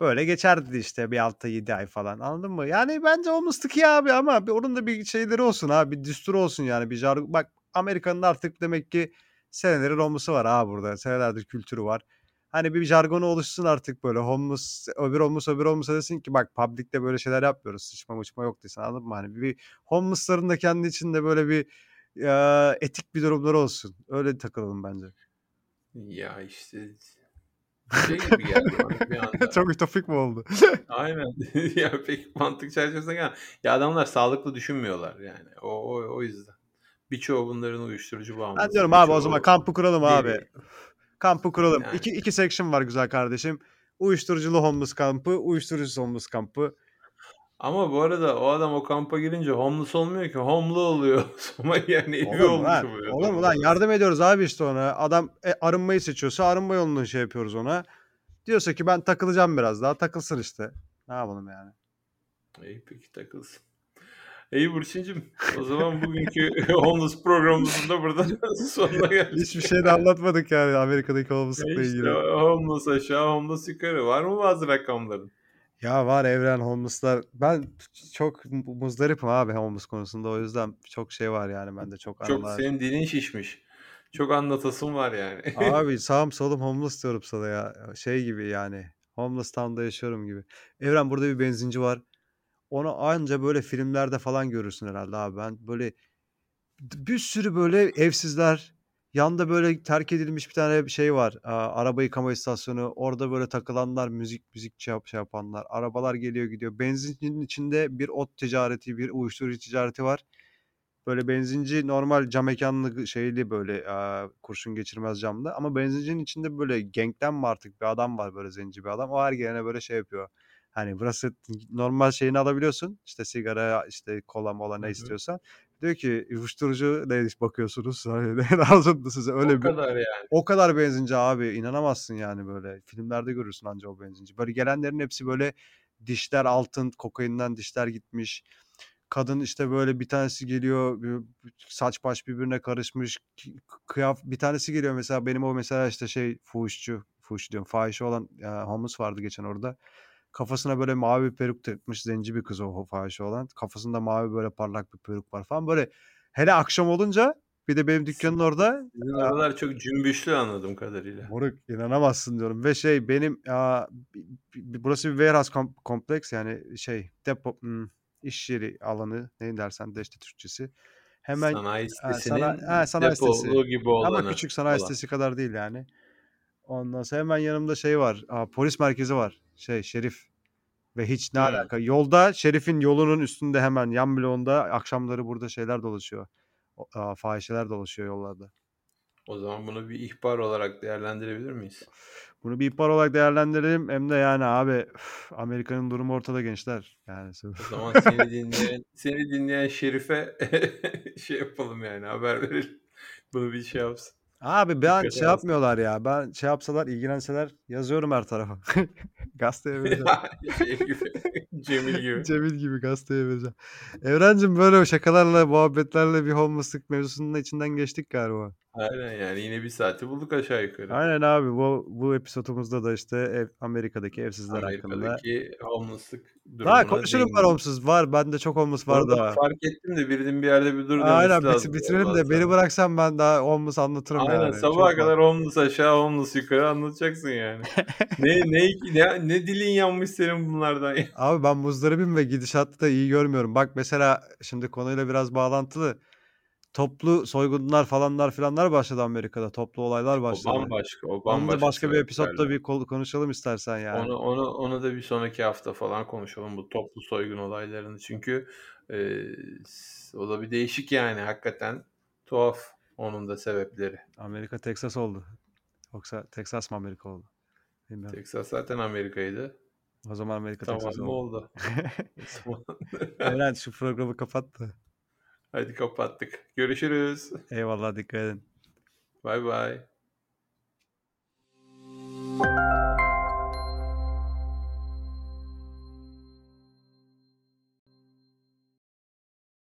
Böyle geçer dedi işte bir 6-7 ay falan anladın mı? Yani bence homeless'lık iyi abi ama bir, onun da bir şeyleri olsun abi. Bir düstur olsun yani. Bir jar Bak Amerika'nın artık demek ki seneleri homeless'ı var ha burada. Senelerdir kültürü var. Hani bir jargonu oluşsun artık böyle homeless, öbür homeless, öbür homeless desin ki bak public'te böyle şeyler yapmıyoruz. Sıçma mıçma yok desin anladın mı? Hani bir homeless'ların da kendi içinde böyle bir ya, etik bir durumları olsun. Öyle takılalım bence. Ya işte şey gibi geldi bana bir anda. Çok ütopik mi oldu? Aynen. ya pek mantık çerçevesinde gel. Ya adamlar sağlıklı düşünmüyorlar yani. O, o, o yüzden. Birçoğu bunların uyuşturucu bağımlısı. Ben diyorum abi o zaman kampı kuralım abi. deli. Kampı kuralım. Yani. İki, iki section var güzel kardeşim. Uyuşturuculu homeless kampı, uyuşturucusuz homeless kampı. Ama bu arada o adam o kampa girince homeless olmuyor ki. Homlu oluyor. Ama yani evi Olur mu olmuş lan? oluyor. Olur mu lan? Yardım ediyoruz abi işte ona. Adam e, arınmayı seçiyorsa arınma yolunu şey yapıyoruz ona. Diyorsa ki ben takılacağım biraz daha takılsın işte. Ne yapalım yani? İyi peki takılsın. İyi Burçin'cim o zaman bugünkü homeless programımızın da burada sonuna geldik. Hiçbir şey de anlatmadık yani Amerika'daki homeless'lıkla İşte ilgili. homeless aşağı homeless yukarı. Var mı bazı rakamların? Ya var evren homeless'lar. Ben çok muzdaripim abi homeless konusunda. O yüzden çok şey var yani bende çok Çok anılar. senin dilin şişmiş. Çok anlatasın var yani. Abi sağım solum homeless diyorum sana ya. Şey gibi yani. Homeless town'da yaşıyorum gibi. Evren burada bir benzinci var. Onu anca böyle filmlerde falan görürsün herhalde abi. Ben böyle bir sürü böyle evsizler. Yanda böyle terk edilmiş bir tane şey var. Aa, araba yıkama istasyonu. Orada böyle takılanlar, müzik müzik şey, yap, şey yapanlar. Arabalar geliyor gidiyor. Benzincinin içinde bir ot ticareti, bir uyuşturucu ticareti var. Böyle benzinci normal cam mekanlı şeyli böyle aa, kurşun geçirmez camlı. Ama benzincinin içinde böyle gangten mi artık bir adam var böyle zenci bir adam. O her gelene böyle şey yapıyor. Hani burası normal şeyini alabiliyorsun. İşte sigara, işte kola mola ne hı. istiyorsan. Diyor ki uyuşturucu ne iş bakıyorsunuz? Hani ne lazımdı size? Öyle O bir kadar yani. o kadar benzinci abi inanamazsın yani böyle. Filmlerde görürsün anca o benzinci. Böyle gelenlerin hepsi böyle dişler altın, kokainden dişler gitmiş. Kadın işte böyle bir tanesi geliyor saç baş birbirine karışmış. Kıyaf bir tanesi geliyor mesela benim o mesela işte şey fuhuşçu, fuhuş diyorum fahişe olan ya, homeless vardı geçen orada. Kafasına böyle mavi bir peruk takmış. Zenci bir kız o, fahişe olan. Kafasında mavi böyle parlak bir peruk var falan. Böyle hele akşam olunca bir de benim dükkanın orada Sizin oralar çok cümbüşlü anladığım kadarıyla. Moruk inanamazsın diyorum. Ve şey benim ya, burası bir warehouse kom- kompleks yani şey depo hmm, iş yeri alanı ne dersen de işte Türkçesi. Hemen Sanayi ha, sitesinin sana- ha, sanayi sitesi. depolu gibi olanı. ama küçük sanayi falan. sitesi kadar değil yani. Ondan sonra hemen yanımda şey var. Aa, polis merkezi var. Şey şerif. Ve hiç ne Hmm. alaka. Yolda şerifin yolunun üstünde hemen yan bloğunda akşamları burada şeyler dolaşıyor. Aa, fahişeler dolaşıyor yollarda. O zaman bunu bir ihbar olarak değerlendirebilir miyiz? Bunu bir ihbar olarak değerlendirelim. Hem de yani abi üf, Amerika'nın durumu ortada gençler. Yani O zaman seni dinleyen seni dinleyen Şerif'e şey yapalım yani haber verelim. Bunu bir şey yapsın. Abi ben şey yapmıyorlar ya. Ben şey yapsalar ilgilenseler yazıyorum her tarafa. gazeteye vereceğim. şey gibi. Cemil gibi. Cemil gibi gazeteye vereceğim. Evrencim böyle şakalarla, muhabbetlerle bir homeless'lık mevzusunun içinden geçtik galiba. Aynen yani yine bir saati bulduk aşağı yukarı. Aynen abi bu bu episodumuzda da işte ev, Amerika'daki evsizler hakkında. Amerika'daki homeless'lık durumuna Daha konuşurum var homeless var. Bende çok homeless var Orada da. fark ettim de birinin bir yerde bir dur Aynen lazım. biti- bitirelim de beni lazım. bıraksan ben daha homeless anlatırım Aynen yani. sabaha Çok kadar homeless aşağı homeless yukarı anlatacaksın yani. ne, ne, ne, ne dilin yanmış senin bunlardan ya. Abi ben muzdaribim ve gidişatı da iyi görmüyorum. Bak mesela şimdi konuyla biraz bağlantılı. Toplu soygunlar falanlar filanlar başladı Amerika'da. Toplu olaylar O başladı. bambaşka. O Onu da bambaşka başka bir episodda bir konuşalım istersen yani. Onu, onu, onu da bir sonraki hafta falan konuşalım bu toplu soygun olaylarını. Çünkü e, o da bir değişik yani hakikaten tuhaf onun da sebepleri. Amerika Texas oldu. Yoksa Texas mı Amerika oldu? Bilmiyorum. Texas zaten Amerika'ydı. O zaman Amerika Tamam Texas oldu. oldu? O Eren şu programı kapat da. Hadi kapattık. Görüşürüz. Eyvallah dikkat edin. Bay bay.